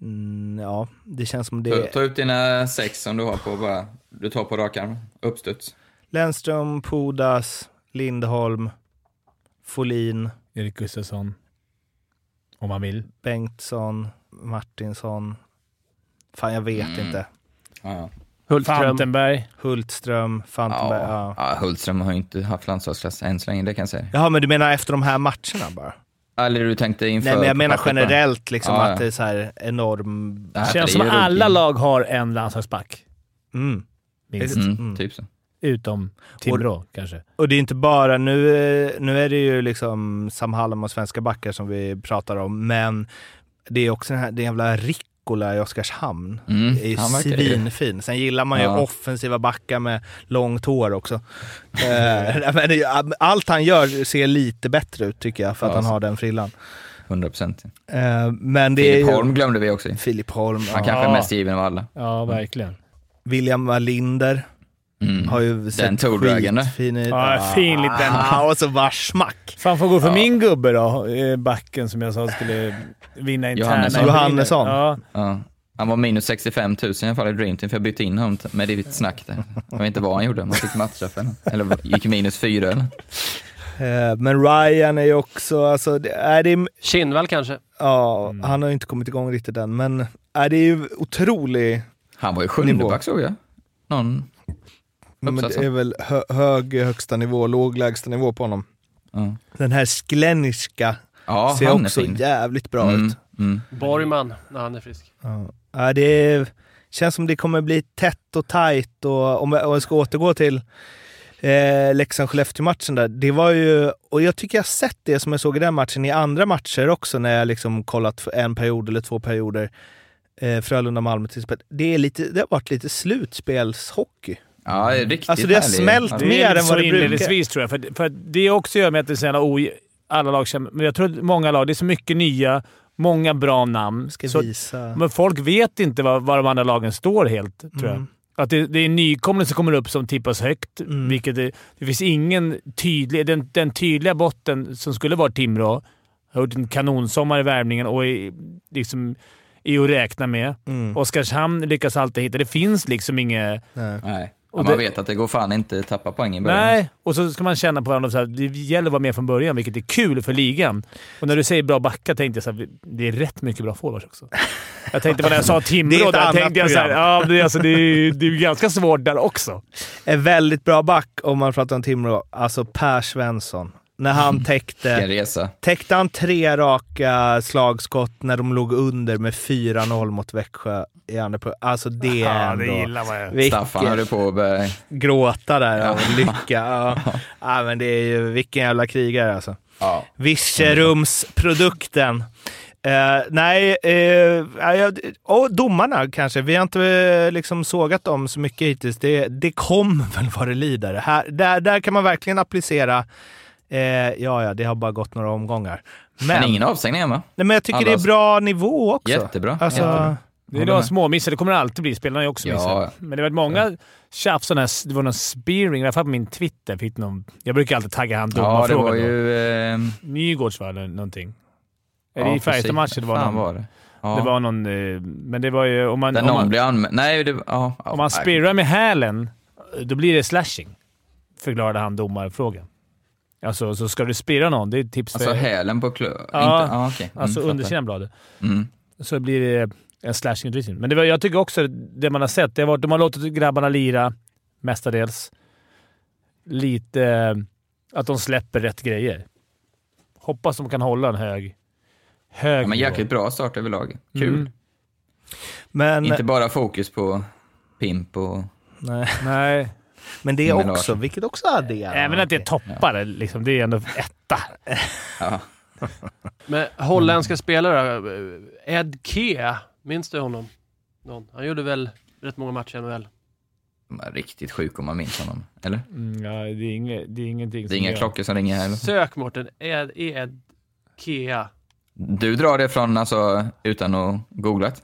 mm, ja, det känns som det Ta, ta ut dina sex som du har på bara, du tar på rak arm, uppstuds. Lennström, Pudas, Lindholm, Folin, Erik Gustafsson. Om man vill. Bengtsson, Martinsson. Fan, jag vet Mm. inte. Ja, ja. Hultström. Fantenberg. Hultström, Fantenberg. Ja. Ja. ja, Hultström har ju inte haft landslagsklass än så länge, det kan jag säga. Jaha, men du menar efter de här matcherna bara? Eller du tänkte inför... Nej, men jag menar generellt liksom Ja, ja. att det är så här enorm... Ja, för Känns det som att alla lag har en landslagsback. Mm. Minst. Mm, Mm. Typ så. Utom Timrå kanske. Och det är inte bara, nu, nu är det ju liksom Sam Hallam och svenska backar som vi pratar om, men det är också den här den jävla Rickola i Oskarshamn. Mm, är ju svinfin. Sen gillar man ju Ja. offensiva backar med långt hår också. Eh, Allt han gör ser lite bättre ut tycker jag, för att Ja, han har den frillan. 100 procent. Eh, Men det Filip. Holm glömde vi också. Filip Holm. Han Ja. kanske är mest given av alla. Ja, verkligen. William Wallinder Mm. har ju sett skitfin ut. Ja, fin liten. Ah, och så bara smack. Fan får gå för Ja. min gubbe då. Backen som jag sa skulle vinna interna. Johannesson. Johannesson. Ja. Ja. Han var minus 65 000 i alla fall i Dream Team, för jag bytte in honom med ditt snack där. Jag vet inte vad han gjorde, om han fick matchstraff eller Eller gick minus fyra eller? Eh, Men Ryan är ju också, alltså, är det, Kinnvall kanske? ja, Mm. han har ju inte kommit igång riktigt än, men är det är ju otrolig, Han var ju Nivå. sjunde back såg jag. Någon... men det är väl hö, hög högsta nivå, låg lägsta nivå på honom. Ja, Den här Skleniska ja ser också jävligt bra mm, ut. Mm. Borgman, när han är frisk. Ja. Ja, det är, känns som det kommer bli tätt och tajt och om jag, om jag ska återgå till eh, Leksand-Skellefteå-matchen där. Det var ju, och jag tycker jag sett det som jag såg i den matchen i andra matcher också när jag liksom kollat för en period eller två perioder. Eh, Frölunda-Malmö till exempel. Det, är lite, det har varit lite slutspelshockey. Ja, det är riktigt Alltså, det har härlig. smält Det Mer än vad det brukar. inledningsvis tror jag. För, för det också gör med att det är så jävla oj... Alla lag känner... Men jag tror att många lag, det är så mycket nya, många bra namn. Ska Så, visa. men folk vet inte var, var de andra lagen står helt, tror jag. Mm. Att det, det är nykomlingar som kommer upp som tippas högt. Mm. Vilket det, det finns ingen tydlig... Den, den tydliga botten som skulle vara Timrå har gjort en kanonsommar i värvningen och är liksom är att räkna med. Mm. Oskarshamn lyckas alltid hitta. Det finns liksom inget... Nej. Nej. Och man det- vet att det går fan inte att tappa poäng i början. Nej, och så ska man känna på varandra så här, det gäller att vara med från början, vilket är kul för ligan. Och när du säger bra backar tänkte jag så här, det är rätt mycket bra forwards också. Jag tänkte på när jag sa Timrå, där tänkte jag så här, ja, det, är, alltså, det, är, det är ganska svårt där också. En väldigt bra back om man pratar om Timrå. Alltså Per Svensson. När han täckte, resa. täckte han tre raka slagskott när de låg under med 4-0 mot Växjö i andra pro- Alltså det är Ja, ändå... det gillar man ju. Vilken- Staffan höll på att börja... gråta där av lycka. Ja. ja, men det är ju vilken jävla krigare alltså. Ja. Virserumsprodukten. Eh, nej, ja, jag- och domarna kanske. Vi har inte eh, liksom sågat dem så mycket hittills. Det, det kommer väl vad det lider. Här, där, där kan man verkligen applicera. Ja, ja, det har bara gått några omgångar. Men, Men ingen avstängning hemma. nej, men jag tycker det Alla- är bra nivå också. Jättebra. Alltså, Jättebra. Det är några små missar. Det kommer det alltid bli. Spelarna är också Ja. missar. Men det har varit många tjafs. sådana här- Det var någon spearing, i alla fall på min Twitter. Fick någon, jag brukar alltid tagga han Ja, det domarfrågan. var ju... Eh, Nygårds va, eller någonting? Är ja, det i. Färjestad-matchen det var Fan någon? var det? Ja. Det var någon... eh, Men det var ju... Om man, Där om någon man, blir anmäld. Nej, det... Ja, om man nej. spirrar med hälen, då blir det slashing. Förklarade han domarfrågan. Alltså, så ska du spirra någon, det är ett tips Alltså för... hälen på klö... Ja, Inte... Ja, okej. Mm, Alltså undersidan bladet. Mm. Så blir det en slashing-utvisning. Men det var, jag tycker också det man har sett, det varit, de har låtit grabbarna lira mestadels. Lite... eh, Att de släpper rätt grejer. Hoppas de kan hålla en hög... hög Ja, men jäkligt bra start överlag. Kul. Mm. men, Inte bara fokus på pimp och... nej, Nej, men det är Men också, Larsson. vilket också adderar. även att det är toppare. Liksom, det är ändå etta. Ja. Men holländska spelare, eh, Ed Kea, minns du honom? Någon? Han gjorde väl rätt många matcher i NHL? Riktigt sjuk om man minns honom. Eller? Mm, ja, det, är inget, det är ingenting Det är inga klockor som ringer här. Sök Mårten, Ed, Ed Kea. Du drar det från, alltså, utan att googlat?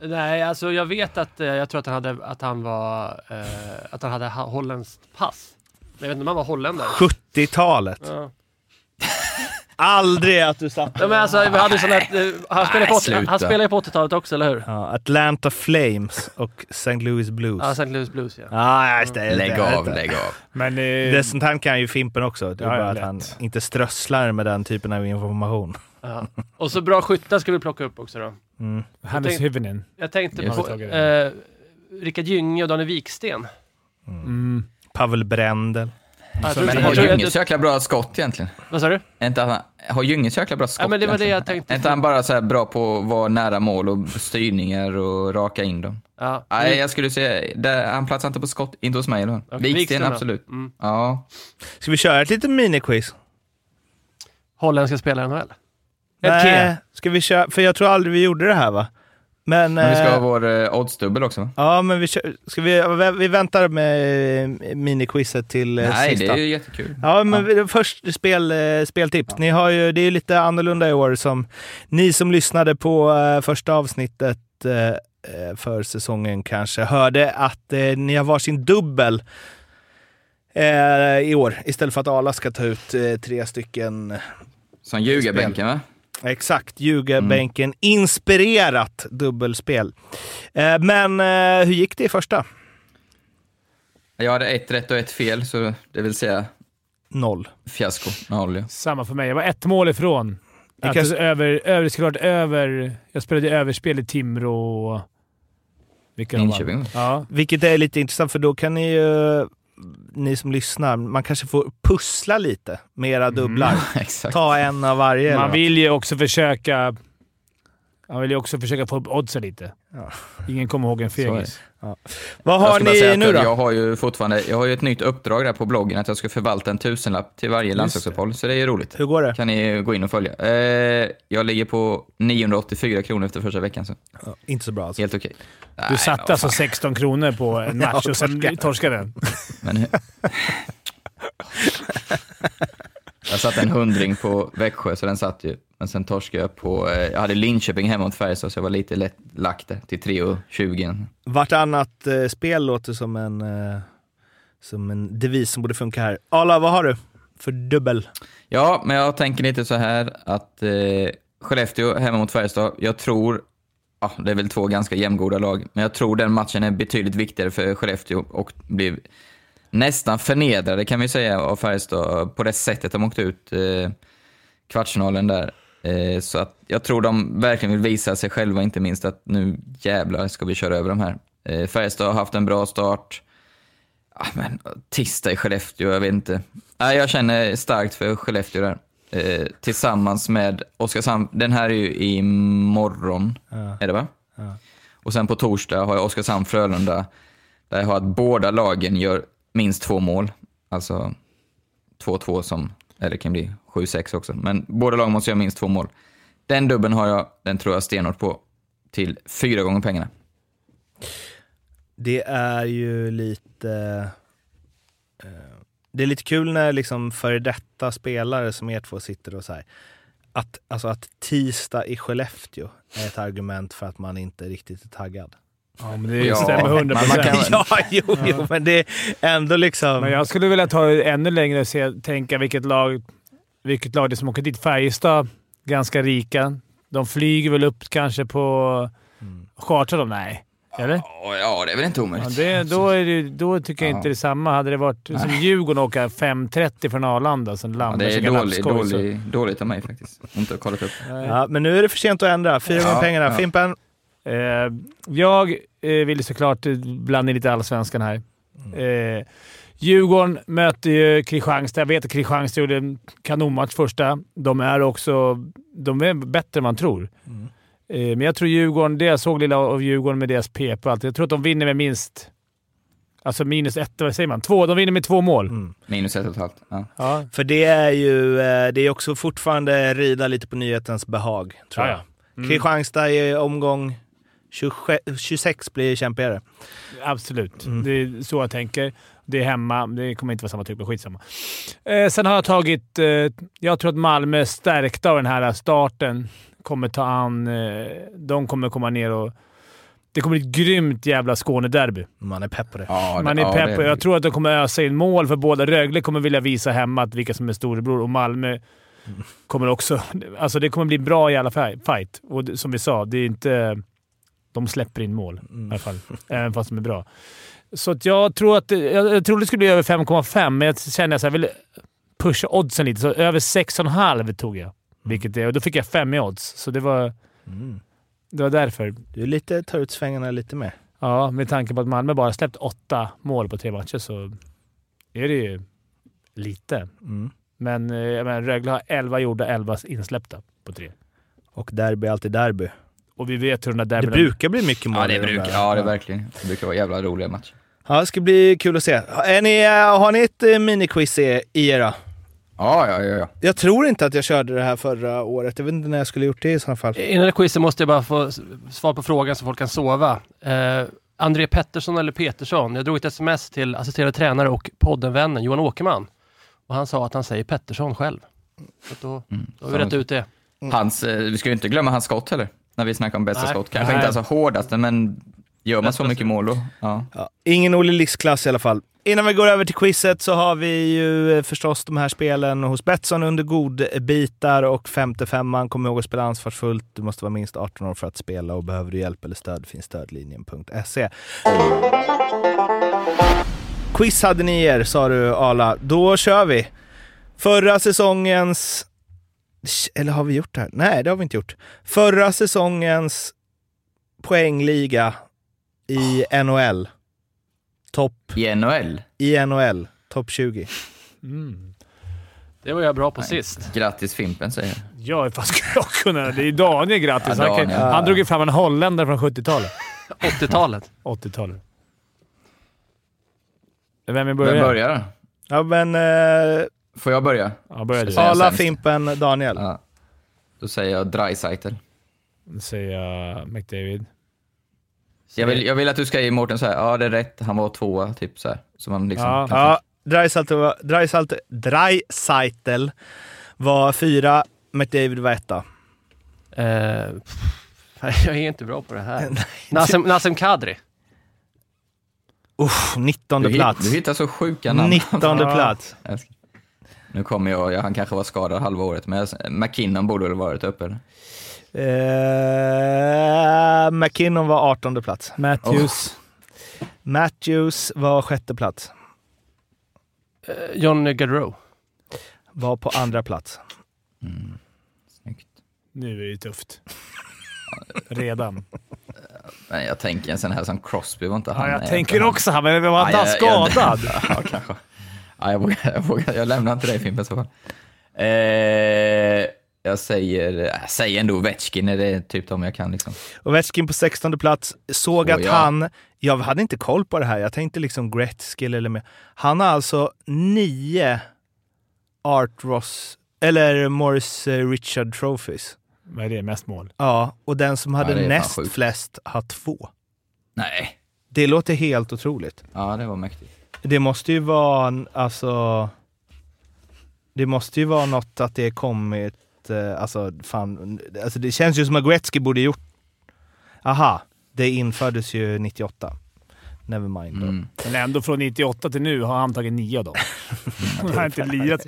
Nej, alltså jag vet att, eh, jag tror att han hade, att han var, eh, att han hade ha- holländskt pass. Men jag vet inte om han var holländare. 70-talet. Ja. Aldrig att du satt Ja, men alltså, vi hade sån här, eh, han spelade på, 80 sluta. han spelade på 80-talet också, eller hur? Ja, Atlanta Flames och St. Louis Blues. Ja, St. Louis Blues ja. Ja, just det. Lägg av, lägg av. Men... Eh, Det, sånt här kan ju Fimpen också. Det är bara att lätt. han inte strösslar med den typen av information. ja. Och så bra skyttar ska vi plocka upp också då. Mm. Hannes Hyvönen. Jag tänkte Just på eh, Rickard Gynge och Daniel Wiksten. Mm. Pavel Brändel. Men har Gynge så jäkla bra skott egentligen? Vad sa du? Inte han, har Gynge så jäkla bra skott Ja, men det var det egentligen? jag tänkte. Är inte han bara så här bra på att vara nära mål och styrningar och raka in dem? Ja. Nej, jag skulle säga, där, han platsar inte på skott, inte hos mig eller Okej, Viksten då? absolut. Mm. Ja. Ska vi köra ett litet miniquiz? Holländska spelare i NHL. Nej, ska vi köra? För jag tror aldrig vi gjorde det här va? Men, Men vi ska eh, ha vår eh, oddsdubbel också? Ja, men vi, kör, ska vi, vi väntar med eh, miniquizet till eh, Nej, sista. det är ju jättekul. Ja, men vi- först spel, eh, speltips. Ni har ju, det är ju lite annorlunda i år. som Ni som lyssnade på eh, första avsnittet eh, eh, för säsongen kanske hörde att eh, ni har varsin dubbel eh, i år. Istället för att Ala ska ta ut eh, tre stycken. Som ljugarbänken va? Exakt, ljugarbänken. Inspirerat dubbelspel. Eh, men eh, hur gick det i första? Jag hade ett rätt och ett fel, så det vill säga Noll. fiasko. Noll, ja. Samma för mig. Jag var ett mål ifrån. Att kan- över, över, såklart över... Jag spelade överspel i Timrå och... Vilka. Linköping. Ja. Vilket är lite intressant för då kan ni ju, ni som lyssnar, man kanske får pussla lite med era dubblar. Exakt. Ta en av varje. Man vill ju också försöka... Man vill ju också försöka få upp oddsen lite. Ja. Ingen kommer ihåg en fegis. Vad Jag har ni nu då? Jag har ju fortfarande, jag har ju ett nytt uppdrag där på bloggen att jag ska förvalta en tusenlapp till varje landslagsuppehåll, så det är roligt. Hur går det? kan ni gå in och följa. Eh, jag ligger på 984 kronor efter första veckan, så Ja, inte så bra alltså. helt okej. Du Nej, satte alltså vad fan. 16 kronor på en match och sen torskade den. Men, jag satte en hundring på Växjö, så den satt ju. Men sen torskade jag på... Eh, jag hade Linköping hemma mot Färjestad, så jag var lite lätt lagt där till 3,20. Vartannat eh, spel låter som en, eh, som en devis som borde funka här. Ala, vad har du för dubbel? Ja, men jag tänker lite så här att eh, Skellefteå hemma mot Färjestad, jag tror ja, det är väl två ganska jämngoda lag. Men jag tror den matchen är betydligt viktigare för Skellefteå och blir nästan förnedrade kan vi säga av Färjestad på det sättet de åkte ut eh, kvartsfinalen där. Eh, så att jag tror de verkligen vill visa sig själva, inte minst att nu jävlar ska vi köra över de här. Eh, Färjestad har haft en bra start. Ah, men tisdag i Skellefteå, jag vet inte. Nej, jag känner starkt för Skellefteå där. Eh, tillsammans med Oskarshamn. Den här är ju imorgon, Ja. är det va? Ja. Och sen på torsdag har jag Oskarshamn-Frölunda. Där jag har att båda lagen gör minst två mål. Alltså 2-2 som, eller det kan bli 7-6 också. Men båda lagen måste göra minst två mål. Den dubben har jag, den tror jag stenhårt på, till fyra gånger pengarna. Det är ju lite... Eh, det är lite kul när liksom före detta spelare som er två sitter och så här. Att, alltså att tisdag i Skellefteå är ett argument för att man inte riktigt är taggad. Ja, men det Ja, stämmer 100 man- man kan- ja, jo, jo, men det är ändå liksom... Men jag skulle vilja ta det ännu längre och se, tänka vilket lag, vilket lag det är som åker dit. Färjestad, ganska rika. De flyger väl upp kanske på... Chartrar de? Nej. Eller? Ja, ja, det är väl inte Ja, omöjligt. det, då, är det, då tycker jag Ja. inte det är samma. Hade det varit som Djurgården åka 5.30 från Arlanda, sen Ja, landar det är dålig, dålig, dåligt av mig faktiskt. Inte kollat upp. Ja, men nu är det för sent att ändra. Fyra gånger Ja, pengarna. ja. Fimpen? Eh, jag vill såklart eh, blanda in lite allsvenskan här. Eh, Djurgården möter ju Kristianstad. Jag vet att Kristianstad gjorde en kanonmatch första. De är också de är bättre än man tror. Eh, men jag tror Djurgården, det jag såg lilla av Djurgården med deras PP och allt, jag tror att de vinner med minst... Alltså minus ett, vad säger man? Två. De vinner med två mål. Mm. Minus ett och ett halvt. Ja. Ja. För det är ju eh, det är också fortfarande rida lite på nyhetens behag, tror Ja, jag. ja. Mm. Kristianstad i omgång 26, 26 blir kämpigare. Absolut. Mm. Det är så jag tänker. Det är hemma. Det kommer inte vara samma tryck, men skitsamma. Eh, sen har jag tagit... Eh, jag tror att Malmö stärkta av den här starten kommer ta an... Eh, de kommer komma ner och... Det kommer bli ett grymt jävla Skånederby. Man är pepp på det. Ja, det- Man är ja, pepp det och Jag tror att de kommer ösa in mål för båda. Rögle kommer vilja visa hemma att vilka som är storebror och Malmö kommer också... Alltså det kommer bli bra i alla fall fight. Och det- som vi sa, det är inte... De släpper in mål i alla fall. Även fast de är bra. Så jag tror att jag, jag tror det skulle bli över 5,5, men jag känner att jag vill pusha oddsen lite. Så över 6,5 tog jag. Vilket är, och då fick jag 5 i odds, så det var, Mm. det var därför. Du lite, tar ut svängarna lite mer. Ja, med tanke på att Malmö bara släppt åtta mål på tre matcher så är det ju lite. Mm. Men, eh, jag menar, Rögle har 11 gjorda, 11 insläppta på tre. Och derby är alltid derby. Och vi vet hur den där Det derbyn... brukar bli mycket mål Ja, det brukar, ja, det är verkligen. Det brukar vara jävla roliga matcher. Ja, det ska bli kul att se. Är ni, eh, har ni ett eh, miniquiz i i era? Ja, ja, ja. ja. Jag tror inte att jag körde det här förra året. Jag vet inte när jag skulle gjort det i sådana fall. Innan det quizet måste jag bara få svar på frågan så folk kan sova. Eh, André Pettersson eller Petersson? Jag drog ett sms till assisterande tränare och poddenvännen Johan Åkerman. Och han sa att han säger Pettersson själv. Så då, Mm. då har vi rätt ut det. Hans, eh, vi ska ju inte glömma hans skott heller, när vi snackar om bästa Nej. skott. Kanske Nej. inte alltså hårdaste, men gör man så mycket mål då? Ja. Ja, ingen Olle Liss-klass i alla fall. Innan vi går över till quizet så har vi ju eh, förstås de här spelen hos Betsson under godbitar och 55 Kom ihåg att spela ansvarsfullt. Du måste vara minst 18 år för att spela och behöver du hjälp eller stöd finns stödlinjen.se. Quiz hade ni er, sa du Ala. Då kör vi. Förra säsongens... Eller har vi gjort det här? Nej, det har vi inte gjort. Förra säsongens poängliga i NHL. Topp I NHL. i NHL. Topp 20. Mm. Det var jag bra på Nej. sist. Grattis Fimpen, säger jag. Ja, fan skulle jag kunna? Det är Daniel grattis. Ja, han, han drog ju fram en holländare från 70-talet. 80-talet. 80-talet. Vem vill börja? Vem börjar? Ja, men eh, Får jag börja? Ja, börja du. Ska jag- Ala, sämst. Fimpen, Daniel. Ja. Då säger jag Dreisaitl. Då säger jag McDavid. Jag vill, jag vill att du ska ge Mårten så här, ja det är rätt, han var tvåa, typ så här. Så man liksom Ja. kan Ja, Dreisaitl Dreisaitl, Dreisaitl var fyra, McDavid var etta. Pff, jag är inte bra på det här. Nassim, Nassim Kadri. Uff, 19 du, hit, plats. du hittar så sjuka namn. 19 Ja. plats. Nu kommer jag, ja, han kanske var skadad halva året, men McKinnon borde väl varit uppe eller? Eh, McKinnon var 18 plats. Matthews. Matthews var sjätte plats. Eh, John Gaudreau. Var på andra plats. Mm. Snyggt. Nu är det tufft. Redan. Men jag tänker en sån här som Crosby, var inte han Ja, jag tänker på- också han, men var Ja, han skadad? Ja, kanske. Ja, jag, vågar, jag, vågar, jag lämnar inte dig Fimpen i så fall. Eh, jag säger, jag säger ändå Ovechkin, det är typ de jag kan liksom. Ovechkin på 16 plats. Såg Så, att ja. han, jag hade inte koll på det här, jag tänkte liksom Gretzky eller mer. Han har alltså nio Art Ross, eller Morris eh, Richard Trophies. Vad är det? Mest mål? Ja, och den som hade fan näst flest har två. Nej. Det låter helt otroligt. Ja, det var mäktigt. Det måste ju vara, alltså... Det måste ju vara något att det kommit, eh, alltså fan, alltså det känns ju som att Gretzky borde gjort... Aha, det infördes ju 98. Never mind då. Mm. Men ändå från 98 till nu har han tagit nio av dem. Han har inte lirat.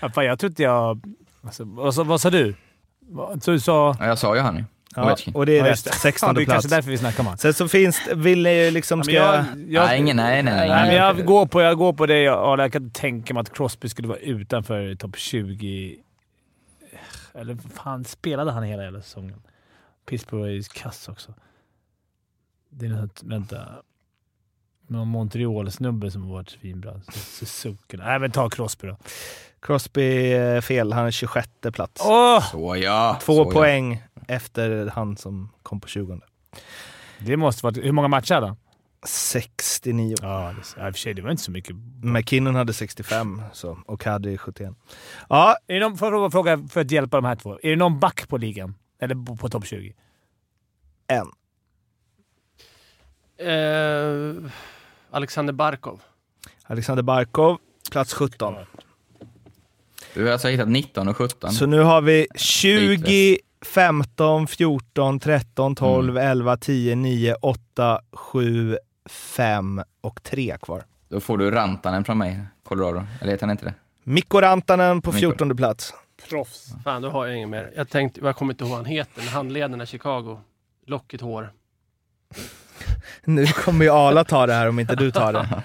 Ja, fan, jag tror inte jag... Alltså, vad, sa- vad sa du? Vad- Så du sa... Ja, jag sa ju han ju. Ja, Ovechkin. och det är Ja, rätt. just det. 16 Ja, det är plats. kanske därför vi snackar om. Sen så finns vill ni ju liksom, ska jag, jag... jag, Nej, ingen, nej, nej, nej. Nej, men jag går på, jag går på det. Jag, jag kan inte tänka mig att Crosby skulle vara utanför topp 20. Eller fan, spelade han hela jävla säsongen? Pittsburgh är ju kass också. Det är något, vänta. Någon Montreal-snubbe som har varit svinbra. Suzuki. Nej, men ta Crosby då. Crosby fel, han är 26 plats. Åh! Så ja. Två så, ja. Efter han som kom på 20. Det måste varit... Hur många matcher han? 69. Ja, det, i och för sig. Det var inte så mycket. McKinnon hade 65 så, och hade 71. Ja, Är det någon, får jag fråga för att hjälpa de här två. Är det någon back på ligan? Eller på, på topp 20? en. Eh, Alexander Barkov. Alexander Barkov, plats 17. Du har alltså hittat 19 och 17. Så nu har vi 20, 15, 14, 13, 12, 11, 10, 9, 8, 7, 5 och 3 kvar. Då får du Rantanen från mig, Colorado. Eller heter han inte det? Mikko Rantanen på Mikko. 14 plats. Proffs. Fan, då har jag inget mer. Jag tänkte, jag kommer inte ihåg vad han heter, men handleden i Chicago. Lockigt hår. Nu kommer ju Ala ta det här om inte du tar det.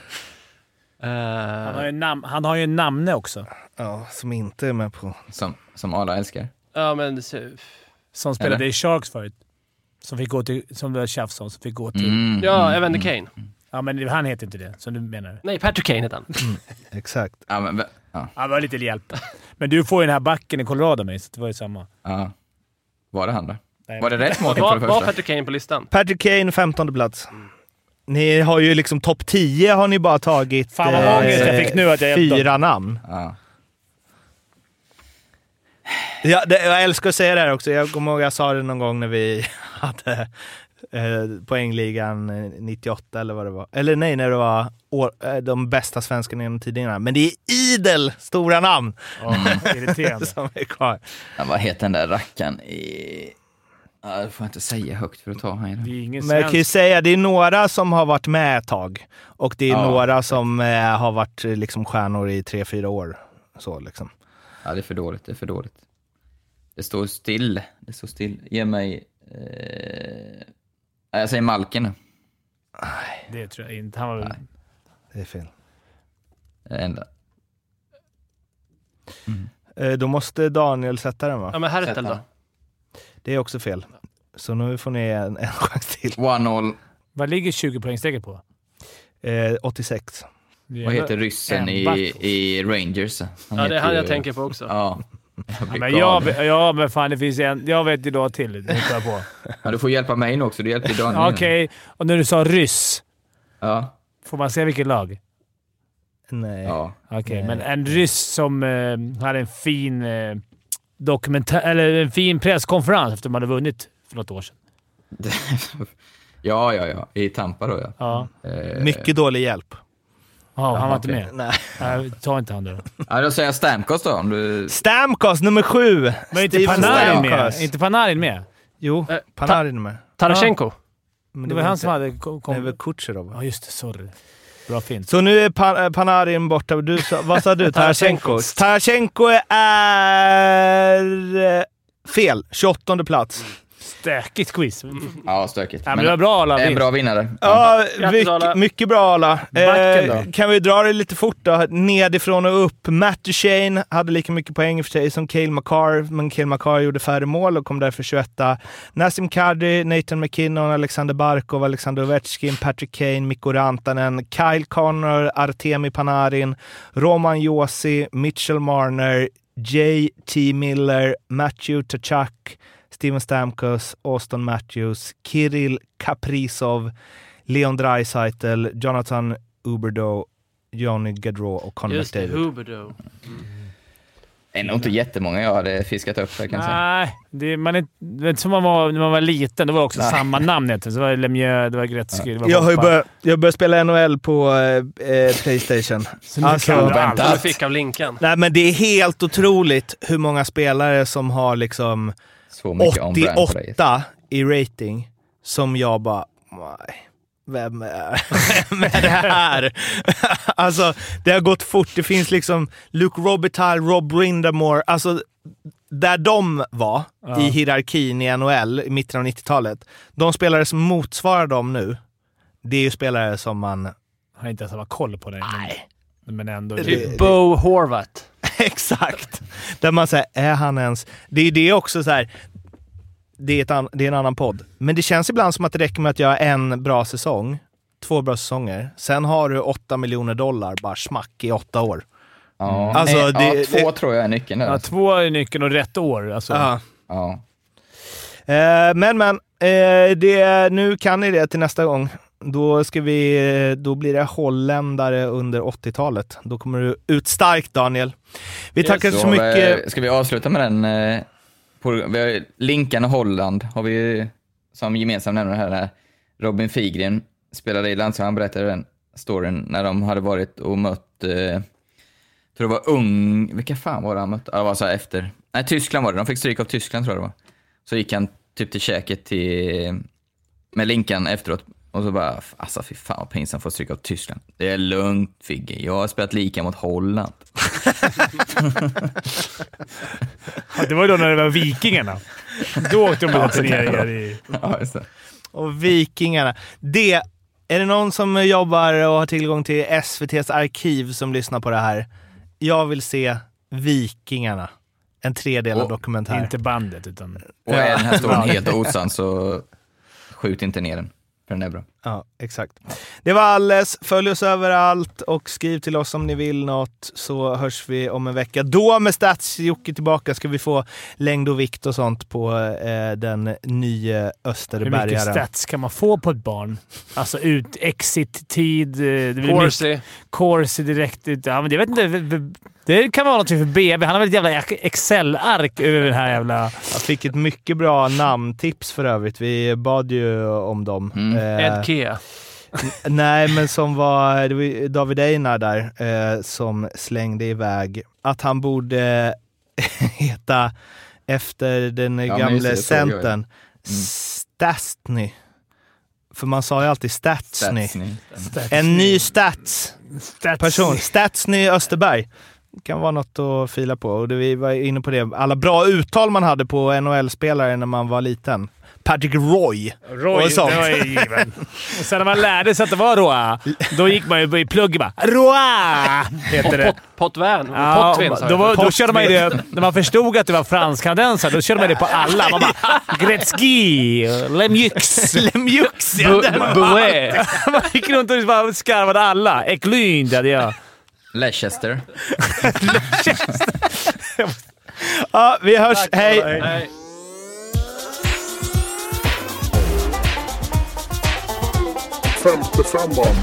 Han har ju, nam- han har ju en namne också. Ja, som inte är med på... Som, som alla älskar. ja, men det ser- Som spelade Eller? i Sharks förut. Som fick gå till... Som det var tjafs om. Som fick gå till... Mm, ja, mm, Evander mm. Kane. Ja, men han heter inte det, som du menar. Nej, Patrick Kane heter han. Exakt. Ja, men, ja, Ja, det var lite hjälp. Men du får ju den här backen i Colorado med, så det var ju samma. ja. Var det han då? Nej, Var det rätt mål för Var, det var första? Patrick Kane på listan? Patrick Kane, 15 plats. Ni har ju liksom topp 10 har ni bara tagit Fan vad ångest jag fick nu att jag fyra namn. Ja. Ja, det, jag älskar att säga det här också. Jag kommer ihåg jag sa det någon gång när vi hade eh, poängligan eh, 98 eller vad det var. Eller nej, när det var år, eh, de bästa svenskarna genom tiderna. Men det är idel stora namn irriterande. som är kvar. Ja, vad heter den där rackaren i... Ja, det får jag inte säga högt för att ta han Det är ingen Men jag kan ju säga, det är några som har varit med ett tag. Och det är Ja, några som eh, har varit eh, liksom stjärnor i tre, fyra år. Så liksom. Ja, det är för dåligt. Det är för dåligt. Det står still. Det står still. Ge mig... Eh... ja, Jag säger Malken nu. Det tror jag inte. Han var väl... Nej. Det är fel. Det enda. Eh, då måste Daniel sätta den va? Ja, men Hertel då? Det är också fel. Så nu får ni en, en chans till. 1-0. Vad ligger 20 poängsteget på? Eh, 86. Vad heter ryssen i, i Rangers? Ja, det är han ju- jag tänker på också. Ja. Jag men, jag, ja, men fan det finns en... Jag vet ju då till. Jag på. Ja, du får hjälpa mig nu också. Du hjälpte ju Daniel. Okej, och när du sa ryss, Ja. får man säga vilket lag? Nej. ja. Okej, Nej. men en ryss som eh, hade en fin eh, dokumentär... Eller en fin presskonferens efter att man hade vunnit för något år sedan. Ja, ja, ja. I Tampa då ja. Ja, Eh, Mycket dålig hjälp. Ja han var inte med. Nej. Nej, ta inte han då. Ja, då säger jag Stamkos då. Om du... Stamkos nummer sju! Men inte Steven Panarin med? Stamkos. inte Panarin med? Jo, Eh, Panarin är med. Tarashenko. Men Det var han som inte- hade... Kom, Det är väl. Kutjerov? Ja, just det. Sorry. Bra fint. Så nu är Pan- eh, Panarin borta. Du sa, vad sa du? Tarashenko. Tarashenko är eh, Fel. 28 plats. Stökigt quiz. Ja, stökigt. Ja, men det var bra alla. En bra vinnare. Ja, Arla. mycket, mycket bra alla. Backen Eh, då? kan vi dra det lite fort då? Nedifrån och upp. Matt Duchene hade lika mycket poäng i för sig som Cale Makar, men Cale Makar gjorde färre mål och kom därför 21. Nassim Kadri, Nathan McKinnon, Alexander Barkov, Alexander Ovechkin, Patrick Kane, Mikko Rantanen, Kyle Connor, Artemi Panarin, Roman Josi, Mitchell Marner, J.T. Miller, Matthew Tkachuk, Steven Stamkos, Austin Matthews, Kirill Kaprizov, Leon Draisaitl, Jonathan Uberdo, Johnny Gaudreau och Conor Just det, McDavid. Huberdo. Det är nog inte jättemånga jag hade fiskat upp kan jag säga. Nej, det, man är, det är som man var när man var liten. Det var också samma namn egentligen. Så det var Lemieux, det var Gretzky, det var Jag har börjat, jag spela NHL på eh, eh, Playstation. Så Alltså, kan du vänta. allt. Du fick av Linkan. Nej, men det är helt otroligt hur många spelare som har liksom Så mycket on brand på dig. 88 i rating som jag bara... Nej. Vem är, vem är det här? alltså, det har gått fort. Det finns liksom Luke Robitaille, Rob Rindamore. Alltså, där de var Ja. i hierarkin i NHL i mitten av 90-talet. De spelare som motsvarar dem nu, det är ju spelare som man... har inte ens samma koll på det. Nej. Men, men ändå. Typ Bo Horvat. Exakt! Där man säger, är han ens... Det är det också så här. Det är, ett an, det är en annan podd. Men det känns ibland som att det räcker med att göra en bra säsong, två bra säsonger. Sen har du åtta miljoner dollar bara smack i åtta år. Ja, Alltså, nej, det- ja, två det- tror jag är nyckeln. Ja, två är nyckeln och rätt år. Alltså. Ja. Ja. Eh, men, men. Eh, det, nu kan ni det till nästa gång. Då, ska vi, då blir det holländare under 80-talet. Då kommer du ut starkt, Daniel. Vi Yes. tackar så Så, mycket. eh, Ska vi avsluta med den? eh, vi har Linkan och Holland har vi som gemensam nämnare här. här. Robin Figren spelade i landslaget, han berättade den storyn när de hade varit och mött, eh, jag tror det var Ung, vilka fan var det han mötte? Ja, det var så efter, nej Tyskland var det, de fick stryk av Tyskland tror jag det var. Så gick han typ till käket till, med Linkan efteråt och så bara, alltså fy fan vad pinsamt att få stryk av Tyskland. Det är lugnt Figge, jag har spelat lika mot Holland. Ja, Det var ju då när det var Vikingarna. Då åkte de på turneringar i... Ja, just det. Och Vikingarna. Det, är det någon som jobbar och har tillgång till SVTs arkiv som lyssnar på det här? Jag vill se Vikingarna. En tredelad Och dokumentär. Inte bandet, utan... Och är den här storyn helt osann så skjut inte ner den, för den är bra. Ja, exakt. Det var alles. Följ oss överallt och skriv till oss om ni vill något så hörs vi om en vecka. Då med Stats-Jocke tillbaka ska vi få längd och vikt och sånt på eh, den nya Hur mycket Österbergaren. stats kan man få på ett barn? Alltså ut, exit-tid, eh, det blir mycket Corsi. corsi direkt ut. Ja, men det, vet inte, det kan vara något för BB. Han har väl ett jävla Excel-ark över den här jävla... Jag fick ett mycket bra namntips för övrigt. Vi bad ju om dem. Mm. Eh, Ed Kea. Nej, men som var, det var David Einar där eh, som slängde iväg att han borde heta efter den just gamle centern Stastny. För man sa ju alltid Statsny. Statsny. En ny stats Stats. person. Statsny Österberg. Kan vara något att fila på. Och det, vi var inne på det. Alla bra uttal man hade på NHL-spelare när man var liten. Patrick Roy. Roy, och sånt. det var ju given. Och sen när man lärde sig att det var Roa, då gick man ju i plugg bara “Roa” heter det. Pot, Potvin. Ja, då, var, då körde man ju det, när man förstod att det var fransk-kanadensare, då körde man det på alla. Man bara “Gretzky”, “Lemieux”. Lemieux, ja. Bouet. man gick runt och bara skarvade alla. Eklund hade jag. Leicester. Ja, vi hörs. Hej! Nej. Femte femman.